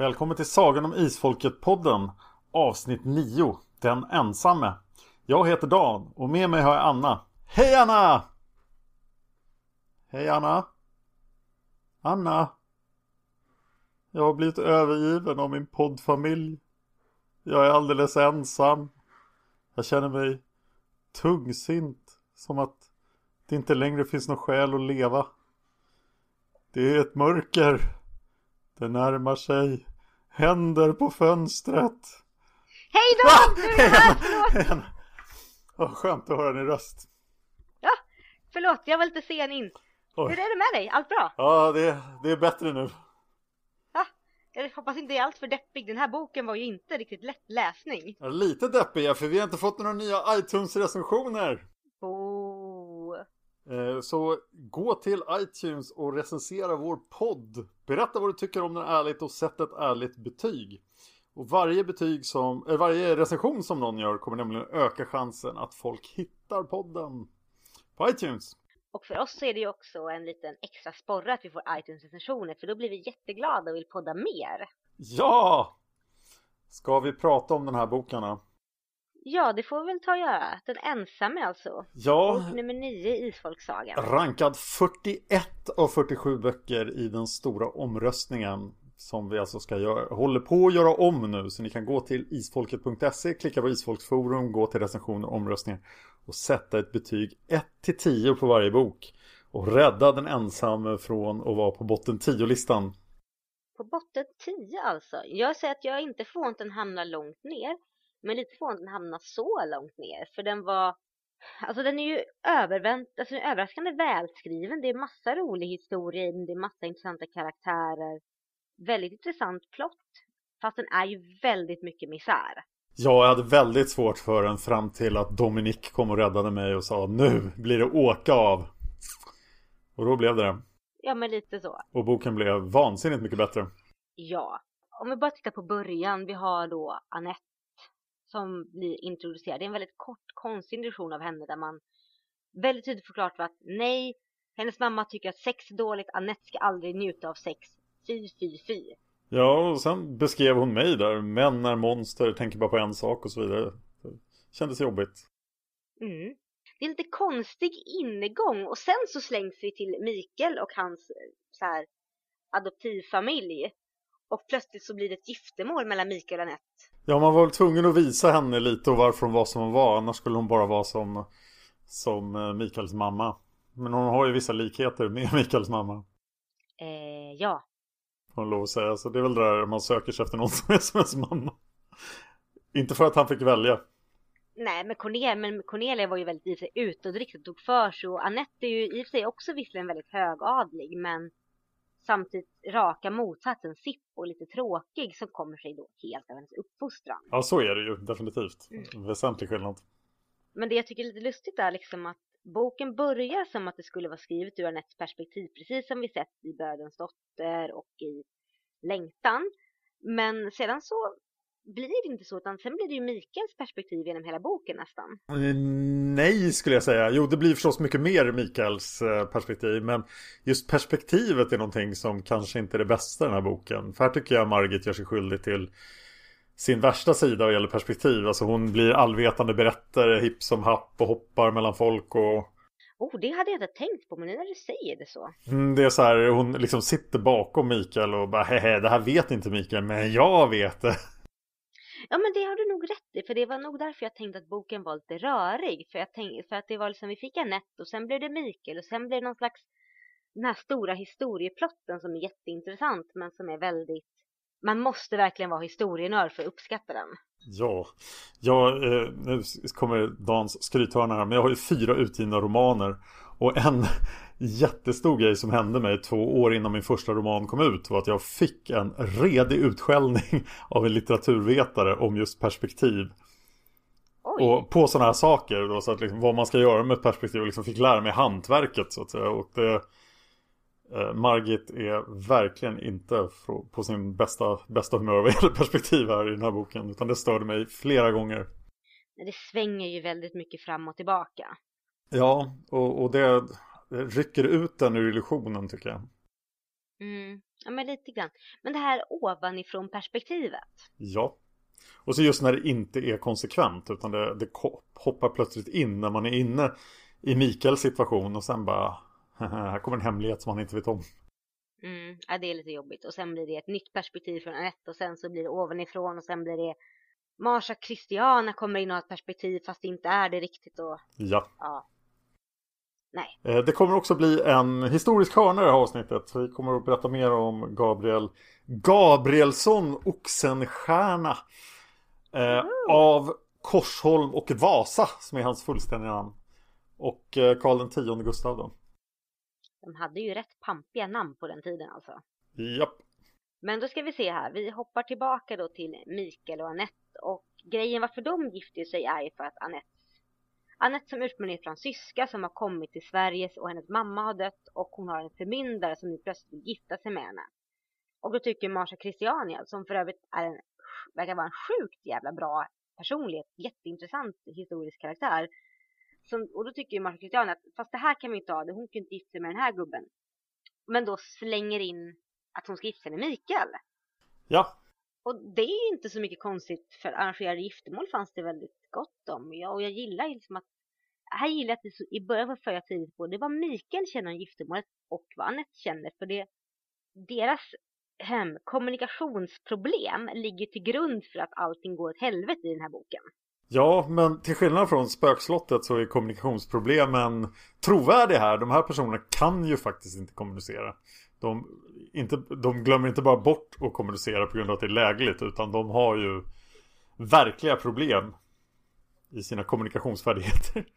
Välkommen till Sagan om Isfolket-podden Avsnitt 9 Den ensamme. Jag heter Dan och med mig har jag Anna. Hej Anna! Hej Anna! Anna! Jag har blivit övergiven av min poddfamilj. Jag är alldeles ensam. Jag känner mig tungsint Som att det inte längre finns något skäl att leva. Det är ett mörker. Det närmar sig. Händer på fönstret. Hej då! Nu är jag här, förlåt! Oh, skönt att höra din röst. Ja, förlåt, jag var lite sen in. Oj. Hur är det med dig? Allt bra? Ja, det, det är bättre nu. Ja, jag hoppas inte jag är alltför deppig. Den här boken var ju inte riktigt lätt läsning. Ja, lite deppig, för vi har inte fått några nya iTunes-recensioner. Oh. Så gå till iTunes och recensera vår podd. Berätta vad du tycker om den ärligt och sätt ett ärligt betyg. Och varje betyg som, eller varje recension som någon gör kommer nämligen öka chansen att folk hittar podden på iTunes. Och för oss så är det ju också en liten extra sporre att vi får iTunes-recensioner för då blir vi jätteglada och vill podda mer. Ja! Ska vi prata om den här boken då? Ja, det får vi väl ta och göra. Den ensamme alltså. Ja. Bok nummer 9 i Isfolksagan. Rankad 41 av 47 böcker i den stora omröstningen. Som vi alltså ska göra, håller på att göra om nu. Så ni kan gå till isfolket.se, klicka på isfolksforum, gå till recensioner och omröstningar. Och sätta ett betyg 1 till 10 på varje bok. Och rädda den ensamme från att vara på botten 10-listan. På botten 10 alltså? Jag säger att jag inte får att den hamnar långt ner. Men lite förvånad att den hamnade så långt ner. För den var... Alltså den är ju övervänt, alltså den är överraskande välskriven. Det är massa rolig historia i den. Det är massa intressanta karaktärer. Väldigt intressant plott. Fast den är ju väldigt mycket misär. Ja, jag hade väldigt svårt för den fram till att Dominik kom och räddade mig och sa nu blir det åka av. Och då blev det det. Ja, men lite så. Och boken blev vansinnigt mycket bättre. Ja. Om vi bara tittar på början. Vi har då Annette som blir introducerad. Det är en väldigt kort, konstig introduktion av henne där man väldigt tydligt förklarat för att nej, hennes mamma tycker att sex är dåligt, Annette ska aldrig njuta av sex. Fy, fy, fy. Ja, och sen beskrev hon mig där. Män är monster, tänker bara på en sak och så vidare. Det kändes jobbigt. Mm. Det är lite konstig ingång och sen så slängs vi till Mikael och hans så här adoptivfamilj. Och plötsligt så blir det ett giftermål mellan Mikael och Annette. Ja, man var väl tvungen att visa henne lite och varför hon var som hon var. Annars skulle hon bara vara som, som eh, Mikaels mamma. Men hon har ju vissa likheter med Mikaels mamma. Eh, ja. Får man lov att säga. Så det är väl det där man söker sig efter någon som är som ens mamma. Inte för att han fick välja. Nej, men Cornelia, men Cornelia var ju väldigt i sig utåtriktad och tog för sig. Och Annette är ju i sig också visserligen väldigt högadlig. Men samtidigt raka motsatsen, Sippo, lite tråkig som kommer sig då helt av hennes uppfostran. Ja, så är det ju definitivt. Mm. Väsentlig skillnad. Men det jag tycker är lite lustigt är liksom att boken börjar som att det skulle vara skrivet ur Anettes perspektiv, precis som vi sett i Bödens dotter och i Längtan. Men sedan så blir det inte så, utan sen blir det ju Mikaels perspektiv genom hela boken nästan. Nej, skulle jag säga. Jo, det blir förstås mycket mer Mikaels eh, perspektiv, men just perspektivet är någonting som kanske inte är det bästa i den här boken. För här tycker jag Margit gör sig skyldig till sin värsta sida vad gäller perspektiv. Alltså hon blir allvetande berättare, hipp som happ och hoppar mellan folk och... Oh, det hade jag inte tänkt på, men nu när du säger det så. Mm, det är så här, hon liksom sitter bakom Mikael och bara hehe, det här vet inte Mikael, men jag vet det. Ja men det har du nog rätt i, för det var nog därför jag tänkte att boken var lite rörig. För, jag tänkte, för att det var liksom, vi fick Anette och sen blev det Mikael och sen blev det någon slags den här stora historieplotten som är jätteintressant men som är väldigt man måste verkligen vara historienörd för att uppskatta den. Ja, jag, eh, nu kommer Dans skrythörna här, men jag har ju fyra utgivna romaner. Och en jättestor grej som hände mig två år innan min första roman kom ut var att jag fick en redig utskällning av en litteraturvetare om just perspektiv. Oj. Och på sådana här saker, då, så att liksom, vad man ska göra med perspektiv och liksom fick lära mig hantverket så att säga. Och det, Eh, Margit är verkligen inte på sin bästa, bästa humör vad gäller perspektiv här i den här boken. Utan det störde mig flera gånger. Det svänger ju väldigt mycket fram och tillbaka. Ja, och, och det, det rycker ut den ur illusionen tycker jag. Mm, ja men lite grann. Men det här ovanifrån perspektivet. Ja. Och så just när det inte är konsekvent utan det, det hoppar plötsligt in när man är inne i Mikaels situation och sen bara här kommer en hemlighet som han inte vet om. Mm, ja, det är lite jobbigt. Och sen blir det ett nytt perspektiv från Anette och sen så blir det ovanifrån och sen blir det Marsha Christiana kommer in och har ett perspektiv fast det inte är det riktigt och... Ja. ja. Nej. Eh, det kommer också bli en historisk hörna i det här avsnittet. Vi kommer att berätta mer om Gabriel Gabrielsson Oxenstierna. Eh, av Korsholm och Vasa som är hans fullständiga namn. Och eh, Karl tionde Gustav då. De hade ju rätt pampiga namn på den tiden alltså. Japp. Men då ska vi se här. Vi hoppar tillbaka då till Mikael och Annette. Och grejen varför de gifter sig är ju för att Annette Annette som ursprungligen är fransyska som har kommit till Sverige och hennes mamma har dött och hon har en förmyndare som nu plötsligt vill gifta sig med henne. Och då tycker Marsha Christiania, alltså, som för övrigt är en, verkar vara en sjukt jävla bra personlighet, jätteintressant historisk karaktär, som, och då tycker ju Marsha Christiania att fast det här kan vi inte ha, det, hon kan inte gifta sig med den här gubben. Men då slänger in att hon ska gifta sig med Mikael. Ja. Och det är inte så mycket konstigt för arrangerade giftermål fanns det väldigt gott om. Ja, och jag gillar liksom att här gillar jag att det så, i början var för jag tidigt på det var Mikael känner om giftermålet och vad Anette känner för det deras hem, kommunikationsproblem ligger till grund för att allting går åt helvete i den här boken. Ja, men till skillnad från spökslottet så är kommunikationsproblemen trovärdiga här. De här personerna kan ju faktiskt inte kommunicera. De, inte, de glömmer inte bara bort att kommunicera på grund av att det är lägligt utan de har ju verkliga problem i sina kommunikationsfärdigheter.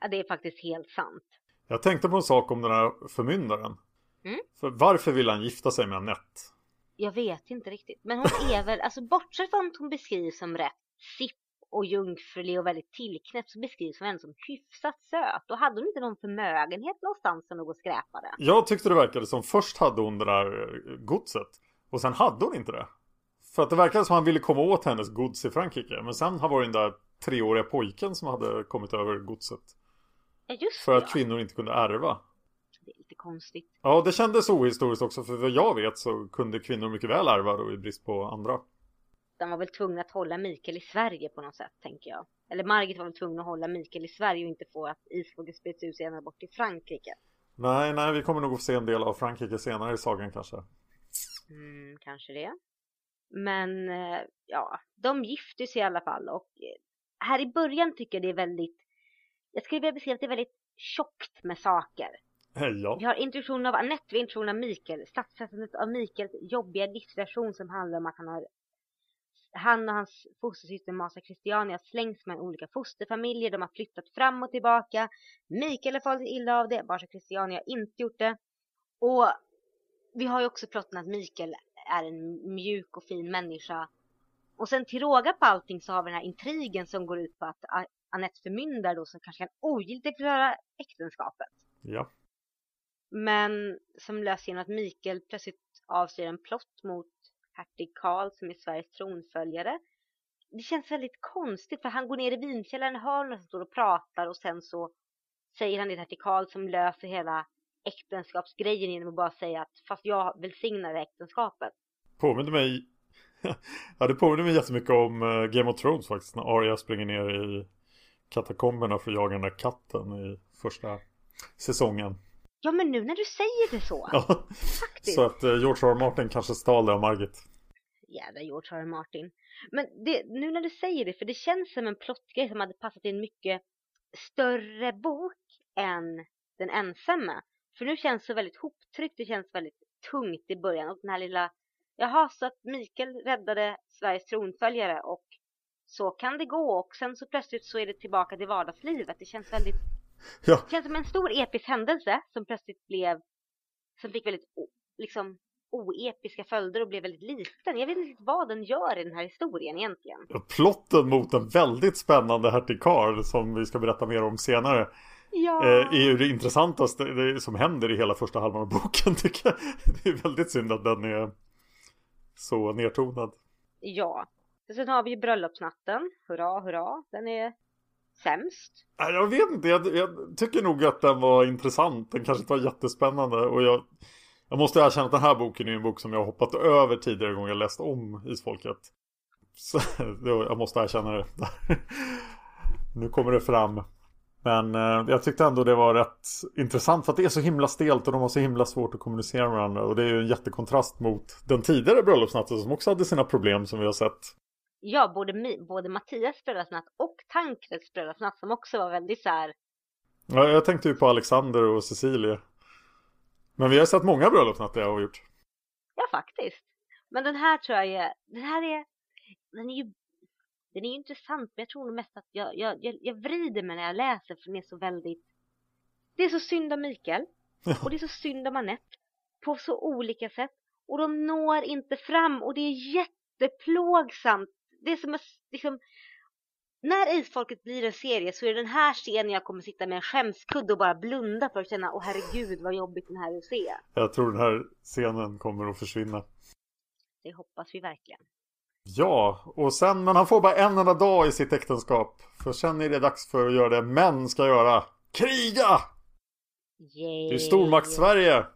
Ja, det är faktiskt helt sant. Jag tänkte på en sak om den här förmyndaren. Mm? För varför vill han gifta sig med Anette? Jag vet inte riktigt. Men hon är väl, alltså bortsett från att hon beskrivs som rätt sipp och jungfrulig och väldigt tillknäppt så beskrivs hon som hyfsat söt. Och hade hon inte någon förmögenhet någonstans som låg och skräpade? Jag tyckte det verkade som först hade hon det där eh, godset. Och sen hade hon inte det. För att det verkade som han ville komma åt hennes gods i Frankrike. Men sen har varit den där treåriga pojken som hade kommit över godset. Ja, just För det, att kvinnor inte kunde ärva. Det är lite konstigt. Ja, det kändes ohistoriskt också. För vad jag vet så kunde kvinnor mycket väl ärva då i brist på andra de var väl tvungna att hålla Mikael i Sverige på något sätt, tänker jag. Eller Margit var väl tvungen att hålla Mikael i Sverige och inte få att isfågeln spreds ut senare bort till Frankrike. Nej, nej, vi kommer nog att få se en del av Frankrike senare i sagan kanske. Mm, kanske det. Men eh, ja, de gifter sig i alla fall och eh, här i början tycker jag det är väldigt, jag skulle vilja beskriva att det är väldigt tjockt med saker. Ja. Vi har introduktion av Annette, vi har introduktion av Mikael, stadsfästandet av Mikaels jobbiga livssituation som handlar om att han har han och hans fostersyster Masa Christiania slängs med olika fosterfamiljer. De har flyttat fram och tillbaka. Mikael har fallit illa av det. Masa Christiania har inte gjort det. Och vi har ju också plotten att Mikael är en mjuk och fin människa. Och sen till råga på allting så har vi den här intrigen som går ut på att Anette förmyndare då som kanske kan ogiltigförklara äktenskapet. Ja. Men som löser genom att Mikael plötsligt avslöjar en plott mot hertig Karl som är Sveriges tronföljare. Det känns väldigt konstigt för han går ner i vinkällaren, hör någon som står och pratar och sen så säger han det till Karl som löser hela äktenskapsgrejen genom att bara säga att fast jag välsignar äktenskapet. Påminner mig Ja det påminner mig jättemycket om uh, Game of Thrones faktiskt när Arya springer ner i katakomberna för att jaga den där katten i första säsongen. Ja men nu när du säger det så. ja. Faktiskt. Så att uh, George R. R. Martin kanske stal det av Margit. Jävla George R. Martin. Men det, nu när du säger det, för det känns som en plottgrej som hade passat i en mycket större bok än Den ensamme. För nu känns det väldigt hoptryckt, det känns väldigt tungt i början och den här lilla Jaha, så att Mikael räddade Sveriges tronföljare och så kan det gå och sen så plötsligt så är det tillbaka till vardagslivet. Det känns väldigt ja. Det känns som en stor episk händelse som plötsligt blev som fick väldigt liksom oepiska följder och blev väldigt liten. Jag vet inte vad den gör i den här historien egentligen. Plotten mot en väldigt spännande hertig Karl som vi ska berätta mer om senare. Ja. Eh, är ju det intressantaste det som händer i hela första halvan av boken tycker jag. Det är väldigt synd att den är så nedtonad. Ja. Sen har vi ju bröllopsnatten. Hurra, hurra. Den är sämst. Jag vet inte. Jag, jag, tycker nog att den var intressant. Den kanske inte var jättespännande. Och jag, jag måste erkänna att den här boken är en bok som jag har hoppat över tidigare gånger jag läst om Isfolket. Så jag måste erkänna det. nu kommer det fram. Men eh, jag tyckte ändå det var rätt intressant för att det är så himla stelt och de har så himla svårt att kommunicera med varandra. Och det är ju en jättekontrast mot den tidigare bröllopsnatten som också hade sina problem som vi har sett. Ja, både, både Mattias bröllopsnatt och Tankreds bröllopsnatt som också var väldigt så här... Ja, jag tänkte ju på Alexander och Cecilia. Men vi har sett många bröllopsnatter jag har gjort. Ja, faktiskt. Men den här tror jag är... Den här är... Den är ju den är intressant men jag tror nog mest att jag, jag, jag, jag vrider mig när jag läser för den är så väldigt Det är så synd om Mikael och det är så synd om Anette på så olika sätt och de når inte fram och det är jätteplågsamt. Det är som att liksom när Isfolket blir en serie så är det den här scenen jag kommer sitta med en skämskudde och bara blunda för att känna åh herregud vad jobbigt den här är att se. Jag tror den här scenen kommer att försvinna. Det hoppas vi verkligen. Ja, och sen, men han får bara en enda dag i sitt äktenskap. För sen är det dags för att göra det män ska göra. Kriga! Yay. Det är stormakt-Sverige.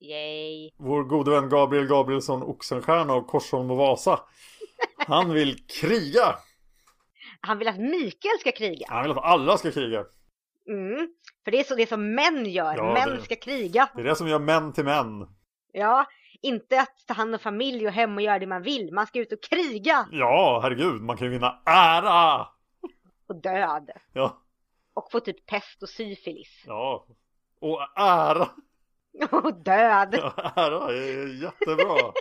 Yay. Vår gode vän Gabriel Gabrielsson Oxenstierna och Korsholm och Vasa. Han vill kriga. Han vill att Mikael ska kriga. Han vill att alla ska kriga. Mm, för det är så det som män gör. Ja, män det, ska kriga. Det är det som gör män till män. Ja, inte att ta hand om familj och hem och göra det man vill. Man ska ut och kriga. Ja, herregud. Man kan ju vinna ära. Och död. Ja. Och få typ pest och syfilis. Ja. Och ära. Och död. Ja, ära är jättebra.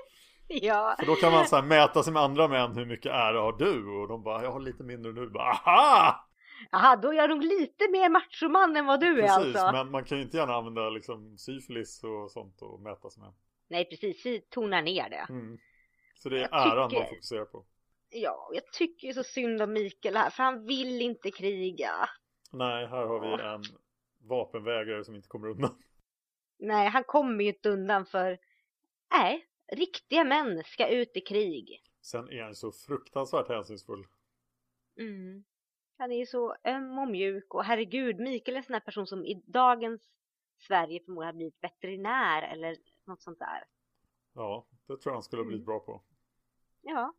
ja. För då kan man så mäta sig med andra män. Hur mycket ära har du? Och de bara, jag har lite mindre nu. Bara, aha! Jaha, då är jag nog lite mer machoman än vad du Precis, är alltså. men man kan ju inte gärna använda liksom syfilis och sånt och mäta sig med. Nej, precis. Vi tonar ner det. Mm. Så det är jag äran tycker... man fokuserar på. Ja, jag tycker så synd om Mikael här, för han vill inte kriga. Nej, här har vi en vapenvägrare som inte kommer undan. Nej, han kommer ju inte undan för... Nej, riktiga män ska ut i krig. Sen är han så fruktansvärt hänsynsfull. Mm. Han är ju så öm och mjuk och herregud, Mikael är en sån här person som i dagens Sverige förmodligen har blivit veterinär eller något sånt där. Ja, det tror jag han skulle ha blivit mm. bra på. Ja.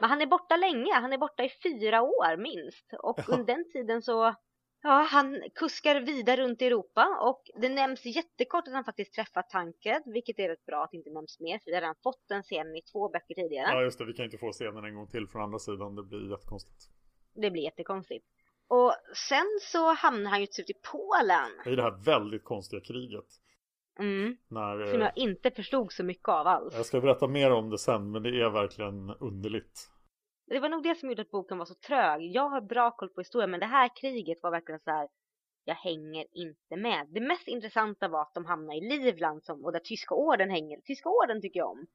Men han är borta länge, han är borta i fyra år minst. Och under den tiden så, ja, han kuskar vidare runt i Europa och det nämns jättekort att han faktiskt träffat Tankred, vilket är rätt bra att det inte nämns mer, för vi har redan fått den scenen i två böcker tidigare. Ja, just det, vi kan inte få scenen en gång till från andra sidan, det blir jättekonstigt. Det blir jättekonstigt. Och sen så hamnar han ju till slut i Polen. I det här väldigt konstiga kriget. Mm. När, som jag inte förstod så mycket av alls. Jag ska berätta mer om det sen men det är verkligen underligt. Det var nog det som gjorde att boken var så trög. Jag har bra koll på historien men det här kriget var verkligen så här. Jag hänger inte med. Det mest intressanta var att de hamnade i Livland som, och där tyska orden hänger. Tyska orden tycker jag om.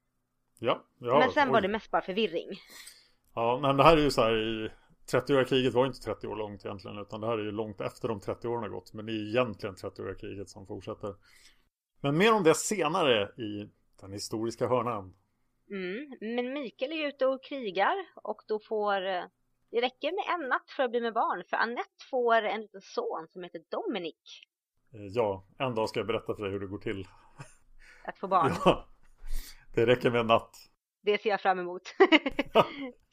Ja, ja Men sen oj. var det mest bara förvirring. Ja, men det här är ju så här i 30-åriga kriget var inte 30 år långt egentligen utan det här är ju långt efter de 30 åren har gått men det är egentligen 30-åriga kriget som fortsätter. Men mer om det senare i den historiska hörnan. Mm. Men Mikael är ute och krigar och då får eh, det räcker med en natt för att bli med barn för Annette får en liten son som heter Dominic. Eh, ja, en dag ska jag berätta för dig hur det går till. Att få barn. Ja, det räcker med en natt. Det ser jag fram emot.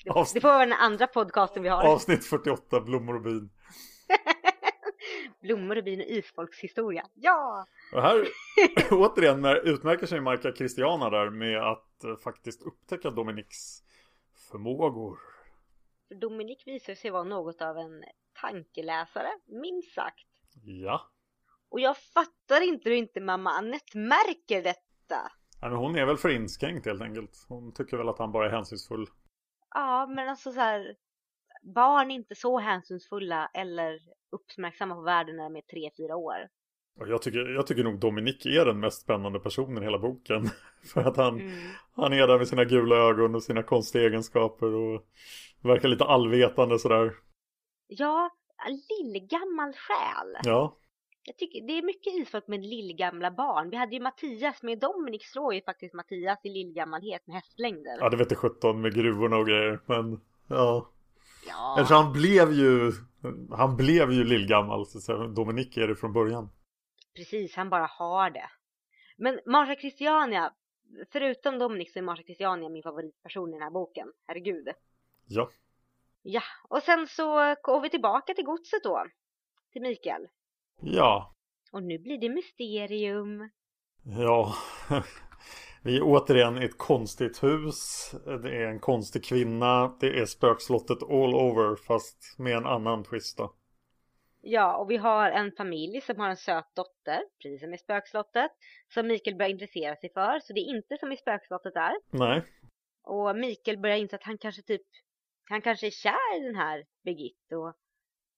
det, Avsnitt- det får vara den andra podcasten vi har. Avsnitt 48, blommor och bin. Blommor och bin och isfolkshistoria. Ja! Och här återigen utmärker sig Marca Christiana där med att eh, faktiskt upptäcka Dominics förmågor. För Dominic visar sig vara något av en tankeläsare, minst sagt. Ja, Och jag fattar inte hur inte mamma Annette märker detta. Nej, men hon är väl för inskränkt helt enkelt. Hon tycker väl att han bara är hänsynsfull. Ja, men alltså så här. Barn är inte så hänsynsfulla eller uppmärksamma på världen när de är tre, fyra år. Jag tycker, jag tycker nog Dominic är den mest spännande personen i hela boken. För att han, Mm. han är där med sina gula ögon och sina konstiga egenskaper och verkar lite allvetande sådär. Ja, lillgammal själ. Ja, Jag tycker det är mycket isfolk med lillgamla barn. Vi hade ju Mattias, men Dominic slår ju faktiskt Mattias i lillgammalhet med hästlängder. ja det vet jag 17 med gruvorna och grejer. Men ja, Ja, eftersom han blev ju, han blev ju lillgammal. Så att säga. Dominic är det från början. precis, han bara har det. Men Marsha Christiania, förutom Dominic så är Marsha Christiania min favoritperson i den här boken. Herregud. Ja, Ja, och sen så går vi tillbaka till godset då. Till Mikael. ja, Och nu blir det mysterium. ja. Vi är återigen i ett konstigt hus. Det är en konstig kvinna. Det är spökslottet all over fast med en annan twist då. Ja, och vi har en familj som har en söt dotter, precis som i spökslottet, som Mikael börjar intressera sig för. Så det är inte som i spökslottet där. Nej, Och Mikael börjar inse att han kanske typ, han kanske är kär i den här Birgitte. Och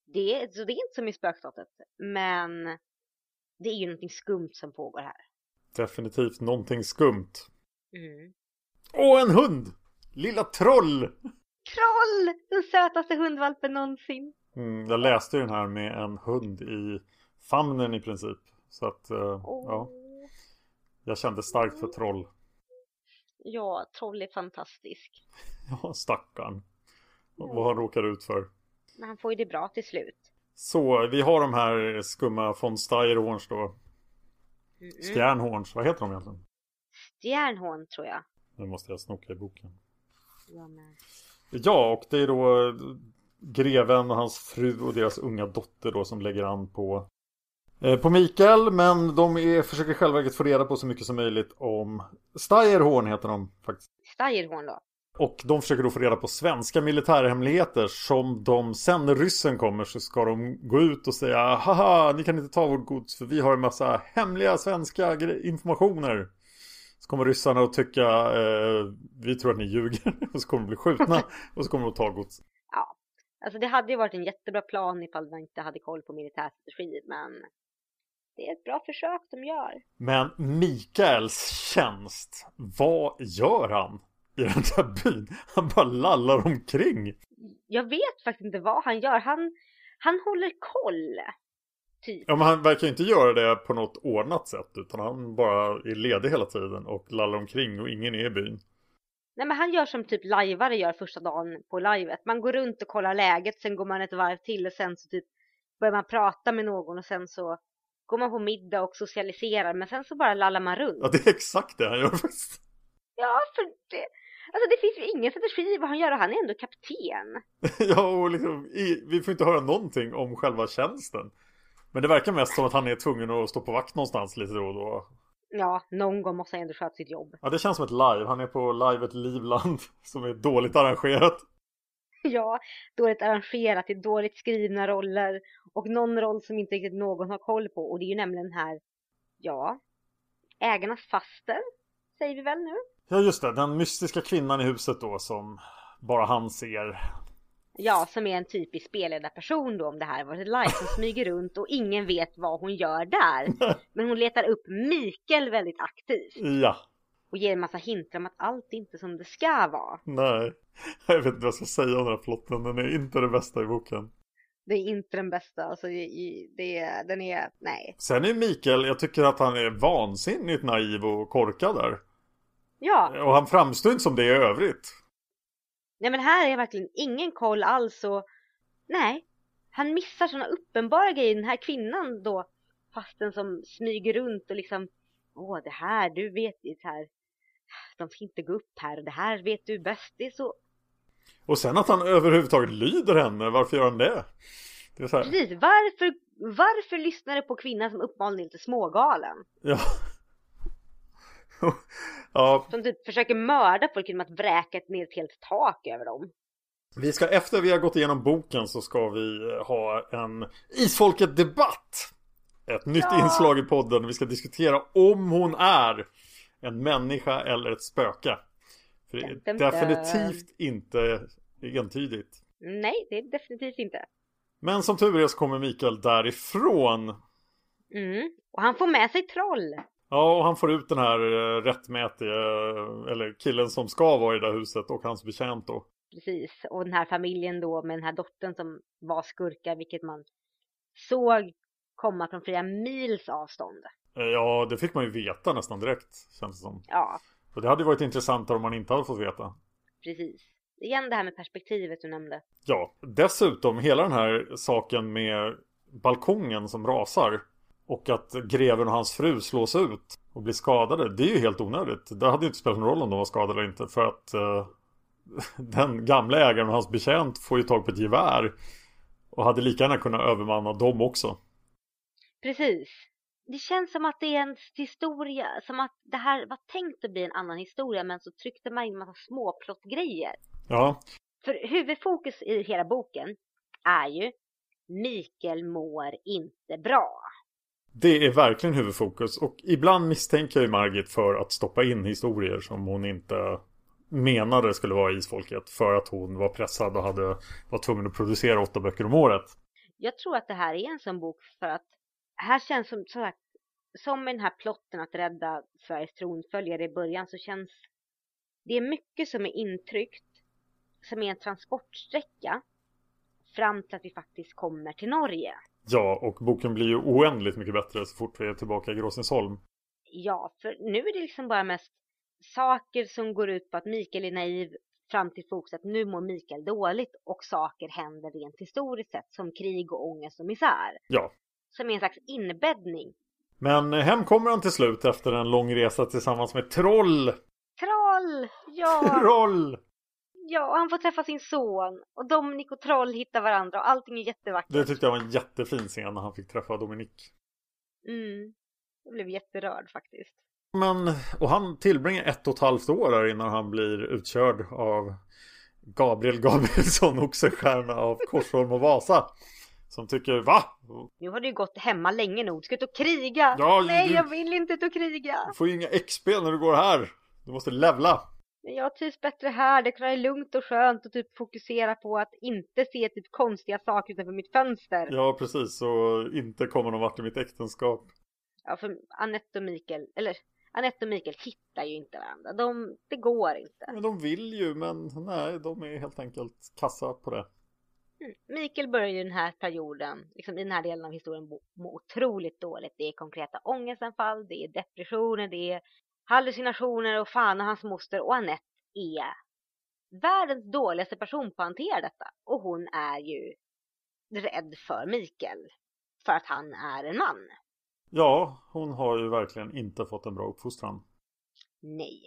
det, så det är inte som i spökslottet. Men det är ju någonting skumt som pågår här. Definitivt någonting skumt. Mm. Åh, en hund! Lilla troll! Kroll! Den sötaste hundvalpen någonsin. Mm, jag läste ju den här med en hund i famnen i princip. Så att, eh, Åh. ja, jag kände starkt för troll. Ja, troll är fantastisk. Ja, stackarn. Vad han råkar ut för. Men han får ju det bra till slut. Så, vi har de här skumma von Steyerhorns då. Mm. Stjärnhorns, vad heter de egentligen? Stjärnhorn tror jag. Nu måste jag snoka i boken. Jag med. Ja, och det är då greven och hans fru och deras unga dotter då som lägger an på eh, på Mikael, men de är, försöker själva få reda på så mycket som möjligt om Steyerhorn heter de faktiskt. Stjärnhorn då. Och de försöker då få reda på svenska militärhemligheter som de sen när ryssen kommer så ska de gå ut och säga haha ni kan inte ta vårt gods för vi har en massa hemliga svenska informationer. Så kommer ryssarna att tycka eh, vi tror att ni ljuger och så kommer de bli skjutna och så kommer de att ta gods. Ja. Alltså det hade ju varit en jättebra plan ifall man inte hade koll på militärstrategi. Men det är ett bra försök de gör. Men Mikaels tjänst, vad gör han i den där byn? Han bara lallar omkring. Jag vet faktiskt inte vad han gör. Han, han håller koll. Typ. Ja men han verkar inte göra det på något ordnat sätt utan han bara är ledig hela tiden och lallar omkring och ingen är i byn. Nej men han gör som typ lajvare gör första dagen på livet. Man går runt och kollar läget, sen går man ett varv till och sen så typ börjar man prata med någon och sen så går man på middag och socialiserar men sen så bara lallar man runt. Ja det är exakt det han gör faktiskt. Ja, för det, alltså det finns ju ingen strategi vad han gör och han är ändå kapten. ja och liksom, i, vi får inte höra någonting om själva tjänsten. Men det verkar mest som att han är tvungen att stå på vakt någonstans lite då och då. Ja, någon gång måste han ändå sköta sitt jobb. Ja det känns som ett live, han är på livet Livland som är dåligt arrangerat. Ja, dåligt arrangerat, det är dåligt skrivna roller och någon roll som inte riktigt någon har koll på och det är ju nämligen här, ja, ägarnas faster, säger vi väl nu? Ja just det, den mystiska kvinnan i huset då som bara han ser. Ja, som är en typisk spelledarperson då om det här var ett live som smyger runt och ingen vet vad hon gör där. Men hon letar upp Mikael väldigt aktivt. Ja. och ger en massa hintar om att allt inte är som det ska vara. Nej, jag vet inte vad jag ska säga om den här plotten. Den är inte det bästa i boken. Det är inte den bästa, alltså det, det, den är, nej. Sen är Mikael, jag tycker att han är vansinnigt naiv och korkad där. Ja. Och han framstår inte som det i övrigt. Nej men här är verkligen ingen koll alls och nej, han missar sådana uppenbara grejer. Den här kvinnan då, fasten som smyger runt och liksom, åh det här, du vet det här, de ska inte gå upp här, det här vet du bäst, det är så. Och sen att han överhuvudtaget lyder henne, varför gör han det? det. Precis, varför, varför lyssnar du på kvinnan som är lite smågalen? Ja. Ja. Som typ försöker mörda folk genom att vräka ner ett helt tak över dem. Vi ska, efter vi har gått igenom boken så ska vi eh, ha en Isfolket-debatt. Ett nytt Ja. inslag i podden. Vi ska diskutera om hon är en människa eller ett spöke. För det är definitivt inte entydigt. Nej, det är definitivt inte. Men som tur är så kommer Mikael därifrån. Mm. Och han får med sig troll. Ja, och han får ut den här eh, rättmätige, eh, eller killen som ska vara i det där huset och hans betjänt då. Precis, och den här familjen då med den här dottern som var skurkar, vilket man såg komma från flera mils avstånd. Eh, Ja, det fick man ju veta nästan direkt, känns det som. Ja, Och det hade ju varit intressantare om man inte hade fått veta. precis. Igen det här med perspektivet du nämnde. Ja, dessutom hela den här saken med balkongen som rasar och att greven och hans fru slås ut och blir skadade. Det är ju helt onödigt. Det hade ju inte spelat någon roll om de var skadade eller inte för att eh, den gamla ägaren och hans betjänt får ju tag på ett gevär och hade lika gärna kunnat övermanna dem också. Precis. Det känns som att det är en historia, som att det här var tänkt att bli en annan historia men så tryckte man in en massa småplottgrejer. Ja, För huvudfokus i hela boken är ju Mikael mår inte bra det är verkligen huvudfokus och ibland misstänker jag ju Margit för att stoppa in historier som hon inte menade skulle vara isfolket för att hon var pressad och hade var tvungen att producera åtta böcker om året. Jag tror att det här är en sån bok för att här känns som, som, sagt, som med den här plotten att rädda Sveriges tronföljare i början så känns det är mycket som är intryckt som är en transportsträcka fram till att vi faktiskt kommer till Norge. Ja, och boken blir ju oändligt mycket bättre så fort vi är tillbaka i Gråsensholm. Ja, för nu är det liksom bara mest saker som går ut på att Mikael är naiv fram till fokus att nu mår Mikael dåligt och saker händer rent historiskt sett som krig och ångest och misär. Ja. Som är en slags inbäddning. Men hem kommer han till slut efter en lång resa tillsammans med Troll! Troll! Ja! Troll! Ja, och han får träffa sin son och Dominic och Troll hittar varandra och allting är jättevackert. Det tyckte jag var en jättefin scen när han fick träffa Dominic. Mm. Jag blev jätterörd faktiskt. Men, och han tillbringar ett och ett halvt år där innan han blir utkörd av Gabriel Gabrielsson, Oxenstierna av Korsholm och Vasa. Som tycker, va? Nu har du ju gått hemma länge nog. Ska ut och kriga? Ja, Nej, du- jag vill inte ut och kriga. Du får ju inga XP när du går här. Du måste levla. Men jag trivs bättre här. Det kan vara lugnt och skönt och typ fokusera på att inte se typ konstiga saker utanför mitt fönster. Ja, Ja, precis. Och inte komma någon vart i mitt äktenskap. för Anette och Mikael, eller Anette och Mikael hittar ju inte varandra. De, det går inte. Men de vill ju, men nej, de är helt enkelt kassa på det. Mm. Mikael börjar ju den här perioden, liksom i den här delen av historien, må otroligt dåligt. Det är konkreta ångestanfall, det är depressioner, det är hallucinationer och fan och hans moster och Anette är världens dåligaste person på att hantera detta. Och hon är ju rädd för Mikael för att han är en man. Ja, hon har ju verkligen inte fått en bra uppfostran. Nej.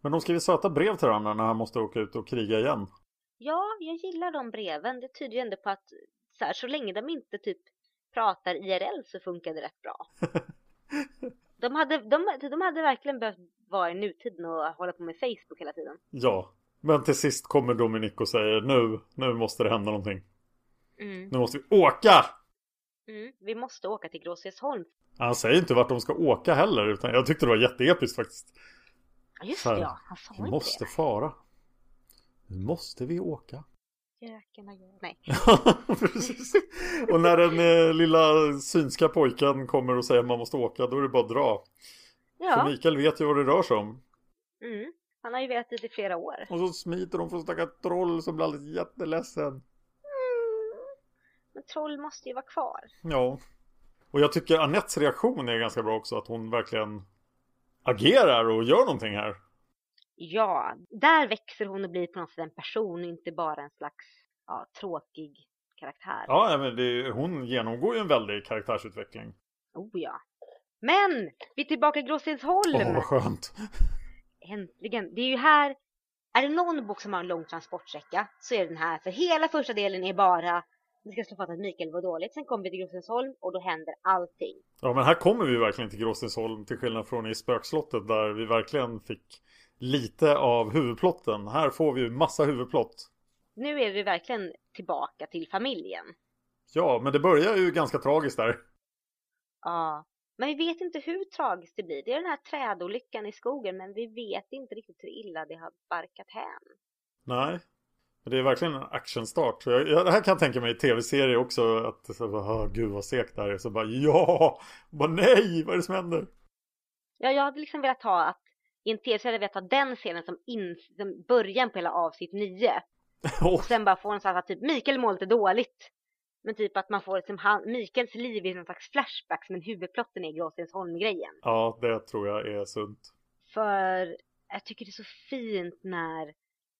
Men de skriver söta brev till varandra när han måste åka ut och kriga igen. Ja, jag gillar de breven. Det tyder ju ändå på att så, här, så länge de inte typ pratar IRL så funkar det rätt bra. De hade, de, de hade verkligen behövt vara i nutiden och hålla på med Facebook hela tiden. Ja, men till sist kommer Dominic och säger nu, nu måste det hända någonting. Mm. Nu måste vi åka! Mm. Vi måste åka till Gråsesholm. Han säger inte vart de ska åka heller, utan jag tyckte det var jätteepiskt faktiskt. Just det, ja. Han sa Vi inte måste det. fara. Nu måste vi åka. Gökarna gör... Nej. Precis. Och när den eh, lilla synska pojken kommer och säger att man måste åka, då är det bara att dra. För Ja, Mikael vet ju vad det rör sig om. Mm. Han har ju velat dit i flera år. Och så smiter de från stackars troll som blir alldeles jätteledsen. Mm. Men troll måste ju vara kvar. Ja. Och jag tycker Anettes reaktion är ganska bra också. Att hon verkligen agerar och gör någonting här. Ja, där växer hon och blir på något sätt en person inte bara en slags ja, tråkig karaktär. Ja, men det, hon genomgår ju en väldig karaktärsutveckling. Oh ja. Men! Vi är tillbaka i Gråstensholm! Åh, vad skönt. Äntligen! Det är ju här, är det någon bok som har en lång transportsträcka så är det den här. För hela första delen är bara, vi ska slå fast att Mikael var dåligt. Sen kommer vi till Gråstensholm och då händer allting. Ja, men här kommer vi verkligen till Gråstensholm till skillnad från i Spökslottet där vi verkligen fick lite av huvudplotten. Här får vi ju massa huvudplott. Nu är vi verkligen tillbaka till familjen. Ja, men det börjar ju ganska tragiskt där. Ja, men vi vet inte hur tragiskt det blir. Det är den här trädolyckan i skogen men vi vet inte riktigt hur illa det har barkat hän. Nej. Men det är verkligen en actionstart. Jag, jag, det här kan jag tänka mig i tv-serier också. Att så bara, gud vad segt det här är. Så bara ja! Bara nej! Vad är det som händer? Ja, jag hade liksom velat ha att i en tv-serie hade jag velat den scenen som, in, som början på hela avsnitt 9. Och sen bara få en sån här typ Mikael mår lite dåligt. Men typ att man får liksom han, Mikaels liv i någon slags flashback som en huvudplotten i Gråstensholm-grejen. Ja, det tror jag är sunt. För jag tycker det är så fint när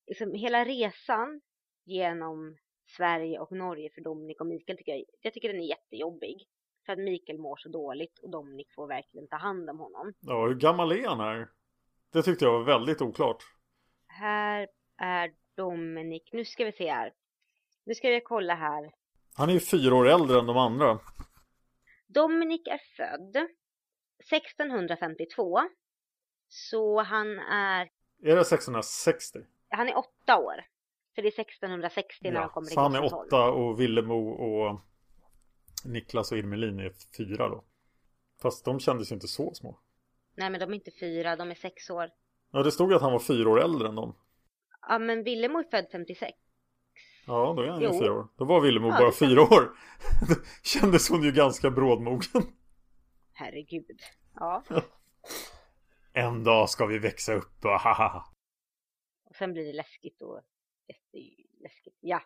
liksom hela resan genom Sverige och Norge för Dominik och Mikael tycker jag, jag tycker den är jättejobbig. För att Mikael mår så dåligt och Dominik får verkligen ta hand om honom. Ja, hur gammal är han här? Det tyckte jag var väldigt oklart. Här är Dominik, nu ska vi se här. Nu ska vi kolla här. Han är ju fyra år äldre än de andra. Dominik är född 1652. Så han är... Är det 660? Han är åtta år. För det är 1660 när ja, han kommer Så han är åtta och Villemo och Niklas och Irmelin är fyra då. Fast de kändes ju inte så små. Nej men de är inte fyra, de är sex år. Ja det stod ju att han var fyra år äldre än dem. Ja men Villemo är född 56. Ja då är han ju fyra år. Då var Villemo Ja, bara fyra år. Kändes hon ju ganska brådmogen. Herregud. Ja. En dag ska vi växa upp och haha. Och sen blir det läskigt och jätteläskigt. Ja.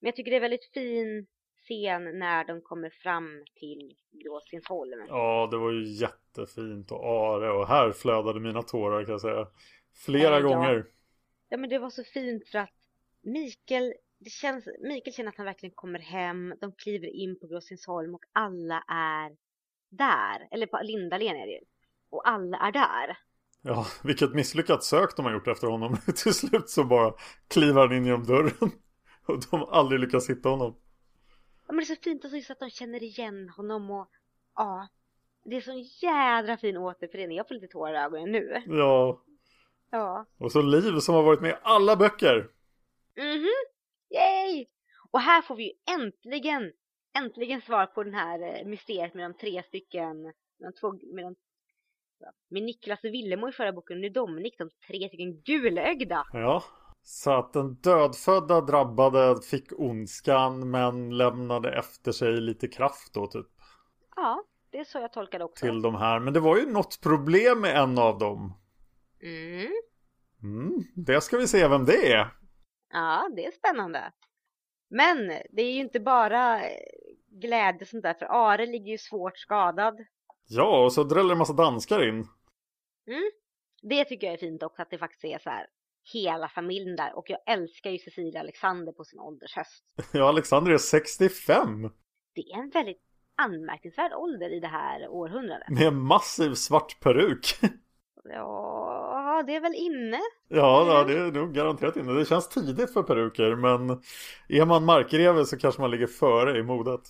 Men jag tycker det är väldigt fin scen när de kommer fram till Gråstensholm. Ja det var ju jättefint och are och här flödade mina tårar kan jag säga. Flera Ja, gånger. Ja men det var så fint för att Mikael, det känns, Mikael känner att han verkligen kommer hem. De kliver in på Gråstensholm och alla är där. Eller på Lindalen är det ju. Och alla är där. Ja, vilket misslyckat sök de har gjort efter honom. Till slut så bara kliver han in genom dörren. Och de har aldrig lyckats hitta honom. Ja men det är så fint också just att de känner igen honom och ja. Det är så jädra fin återförening. Jag får lite tårar i ögonen nu. Ja, Ja. och så Liv som har varit med i alla böcker. Mhm. Yay! Och här får vi ju äntligen, äntligen svar på den här eh, mysteriet med de tre stycken, de två, med de med Niklas och Villemo i förra boken och nu Dominik, de tre stycken gulögda. Ja, så att den dödfödda drabbade fick ondskan men lämnade efter sig lite kraft då typ. Ja, det är så jag tolkar det också. Till de här. Men det var ju något problem med en av dem. Mm. Mm, det ska vi se vem det är. Ja, det är spännande. Men det är ju inte bara eh, glädje sånt där, för Are ligger ju svårt skadad. Ja, och så dräller en massa danskar in. Mm. Det tycker jag är fint också, att det faktiskt är så här hela familjen där. Och jag älskar ju Cecilia Alexander på sin åldershöst. Ja, Alexander är 65. Det är en väldigt anmärkningsvärd ålder i det här århundradet. Med en massiv svart peruk. Ja, det är väl inne. Ja, ja, det är nog garanterat inne. Det känns tidigt för peruker, men är man markgreve så kanske man ligger före i modet.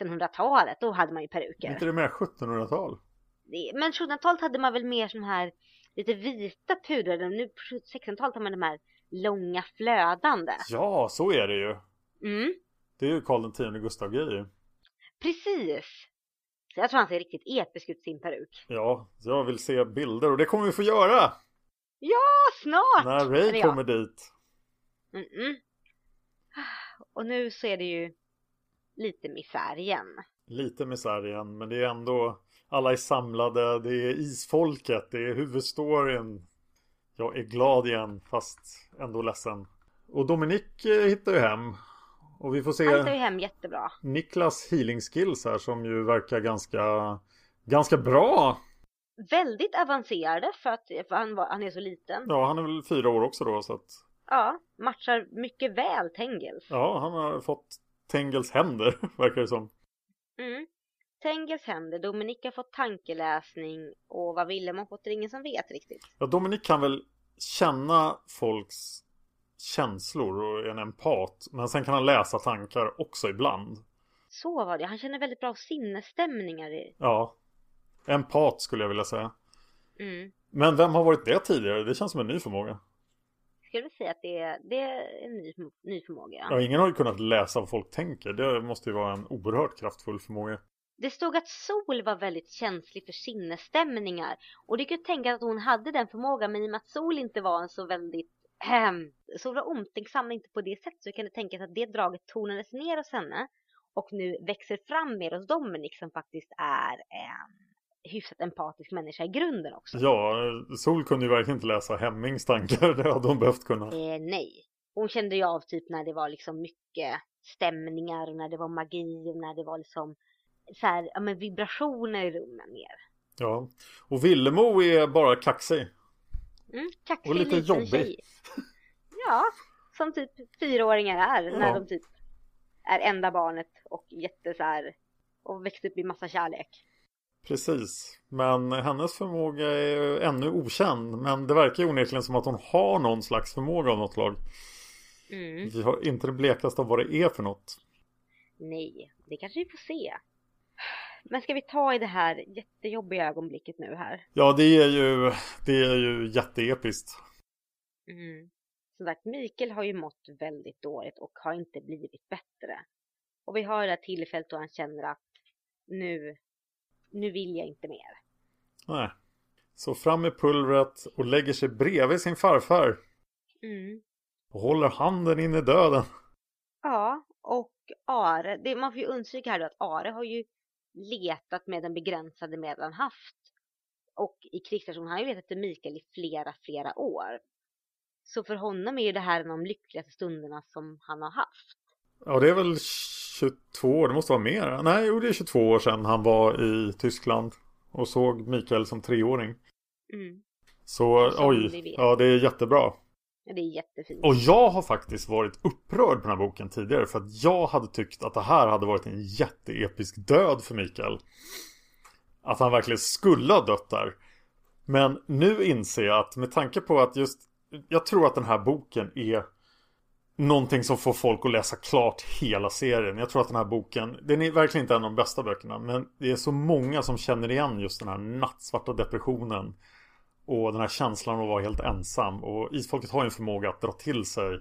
1600-talet, då hade man ju Är inte peruker. det mer 1700-tal? Det- Men 1700-talet hade man väl mer sån här lite vita pudrade. Nu på 1600-talet har man de här långa flödande. Ja, så är det ju. Mm, Det är ju Karl X Gustav grejer. precis. Så jag tror han ser riktigt episk ut sin peruk. Ja, jag vill se bilder och det kommer vi få göra Ja, snart! när Ray kommer dit. Mm-mm. Och nu så är det ju lite misär igen. Lite misär igen, men det är ändå alla är samlade, det är isfolket, det är huvudstoryn. Jag är glad igen fast ändå ledsen. Och Dominik eh, hittar ju hem. Och vi får se Han tar ju hem jättebra. Niklas healing skills här som ju verkar ganska, ganska bra. Väldigt avancerade för att han, var, han är så liten. Ja, han är väl fyra år också då så att Ja, matchar mycket väl Tengels. ja, han har fått Tengels händer verkar det som. Mm. Tengels händer, Dominik har fått tankeläsning och vad Willem har fått är ingen som vet riktigt. Ja, Dominik kan väl känna folks känslor och är en empat. Men sen kan han läsa tankar också ibland. Så var det, han känner väldigt bra sinnesstämningar i. Ja. Empat skulle jag vilja säga. Mm. Men vem har varit det tidigare? Det känns som en ny förmåga. Skulle vi säga att det är, det är en ny, ny förmåga. Ja, ingen har ju kunnat läsa vad folk tänker. Det måste ju vara en oerhört kraftfull förmåga. Det stod att Sol var väldigt känslig för sinnesstämningar. Och det kan ju tänka att hon hade den förmågan men i och med att Sol inte var en så väldigt ähm, Sol var omtänksam inte på det sättet så kan det tänkas att det draget tonades ner hos henne och nu växer fram mer hos Dominic som faktiskt är en hyfsat empatisk människa i grunden också. Ja, Sol kunde ju verkligen inte läsa Hemmings tankar. Det hade hon behövt kunna. Eh, nej. Hon kände ju av typ när det var liksom mycket stämningar och när det var magi och när det var liksom så här, ja men vibrationer i rummen mer. Ja. Och Villemo är bara kaxig. Mm, kaxig Och lite jobbig. tjej. Ja, som typ fyraåringar är när Ja. de typ är enda barnet och jätte så här och växt upp i massa kärlek. Precis. Men hennes förmåga är ännu okänd. Men det verkar ju onekligen som att hon har någon slags förmåga av något slag. Mm. Vi har inte det blekaste av vad det är för något. Nej, det kanske vi får se. Men ska vi ta i det här jättejobbiga ögonblicket nu här? Ja, det är ju, det är ju jätteepiskt. Mm. Som sagt, Mikael har ju mått väldigt dåligt och har inte blivit bättre. Och vi har det här tillfället då han känner att nu, nu vill jag inte mer. Nej. Så fram med pulvret och lägger sig bredvid sin farfar. Mm. Och håller handen in i döden. Ja, och Are, det, man får ju understryka här då att Are har ju letat med den begränsade medel han haft. Och i krigsstationen har han ju letat efter Mikael i flera, flera år. Så för honom är ju det här en av de lyckligaste stunderna som han har haft. Ja, det är väl 22 år, det måste vara mer. Nej, jo, det är 22 år sedan han var i Tyskland. Och såg Mikael som treåring. Mm. Så Som oj, ja det är jättebra. Det är jättefint. Och jag har faktiskt varit upprörd på den här boken tidigare för att jag hade tyckt att det här hade varit en jätteepisk död för Mikael. Att han verkligen skulle ha dött där. Men nu inser jag att med tanke på att just jag tror att den här boken är någonting som får folk att läsa klart hela serien. Jag tror att den här boken, den är verkligen inte en av de bästa böckerna, men det är så många som känner igen just den här nattsvarta depressionen och den här känslan av att vara helt ensam. Och Isfolket har ju en förmåga att dra till sig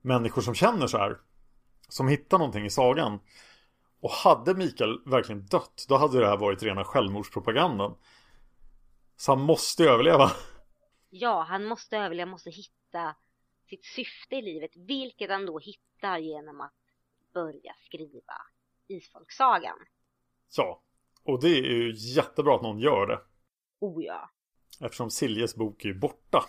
människor som känner så här. Som hittar någonting i sagan. Och hade Mikael verkligen dött, då hade det här varit rena självmordspropagandan. Så han måste överleva. Ja, han måste överleva, måste hitta sitt syfte i livet, vilket han då hittar genom att börja skriva Isfolksagan. Ja, och det är ju jättebra att någon gör det. Oh ja. Eftersom Siljes bok är borta.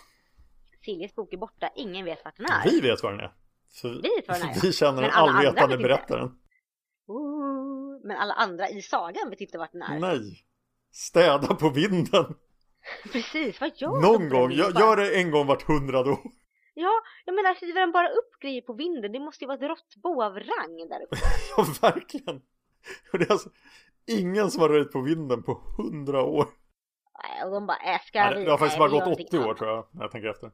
Siljes bok är borta, ingen vet vart den är. Vi vet var den är. För Vi vet var den är, ja. vi känner den allvetande berättaren. Ooh, men alla andra i sagan vet inte vart den är. Nej. Städa på vinden. Precis, vad gör Någon den gång. Vinden? gör det en gång vart hundrade år. Ja, jag menar skriver de bara upp grejer på vinden? Det måste ju vara ett råttbo av rang där uppe. Ja, verkligen. Och det är alltså ingen som har röjt på vinden på hundra år. Och de bara, äh, ska Nej, vi? det har faktiskt Nej, bara gått någonting 80 år annat. tror jag. När jag tänker efter.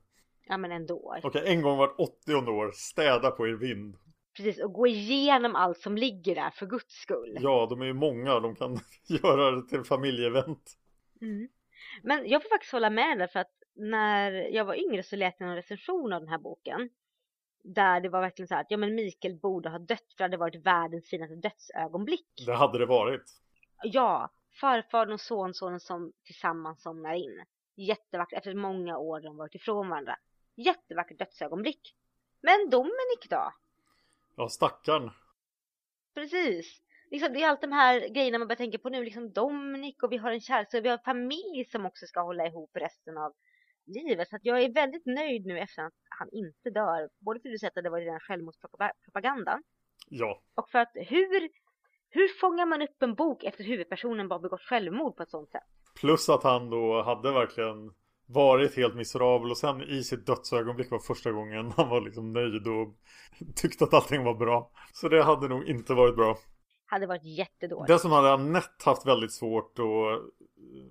Ja, men ändå. Okej, en gång vart 80 år. Städa på er vind. Precis, och gå igenom allt som ligger där för guds skull. Ja, de är ju många. De kan göra det till familjeevent. Mm. Men jag får faktiskt hålla med där för att när jag var yngre så läste jag en recension av den här boken. Där det var verkligen så här att ja men Mikael borde ha dött för det hade varit världens finaste dödsögonblick. Det hade det varit. Ja, farfadern och sonsonen som tillsammans somnar in. Jättevackert efter många år de varit ifrån varandra. Jättevackert dödsögonblick. Men Dominik då? Ja, stackarn. Precis. Liksom, det är allt de här grejerna man börjar tänka på nu. Liksom Dominik och vi har en kärlek. Vi har en familj som också ska hålla ihop resten av livet. Så att jag är väldigt nöjd nu efter att han inte dör. Både för att det var den självmordspropaganda. Ja. Och för att hur, hur fångar man upp en bok efter huvudpersonen bara begått självmord på ett sånt sätt? Plus att han då hade verkligen varit helt miserabel och sen i sitt dödsögonblick var första gången han var liksom nöjd och tyckte att allting var bra. Så det hade nog inte varit bra. Hade varit jättedåligt. Dessutom hade Anette haft väldigt svårt att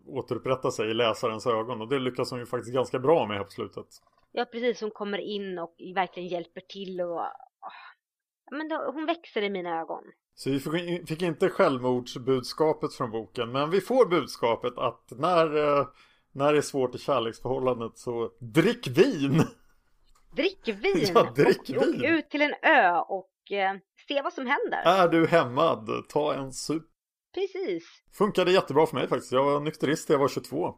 återupprätta sig i läsarens ögon och det lyckas hon ju faktiskt ganska bra med här på slutet. Ja precis, hon kommer in och verkligen hjälper till och men då, hon växer i mina ögon. Så vi fick inte självmordsbudskapet från boken men vi får budskapet att när, eh, när det är svårt i kärleksförhållandet så drick vin! Drick vin! Ja, drick och, vin! Och ut till en ö och eh, se vad som händer. Är du hämmad, ta en sup. Precis. Funkade jättebra för mig faktiskt. Jag var nykterist när jag var 22.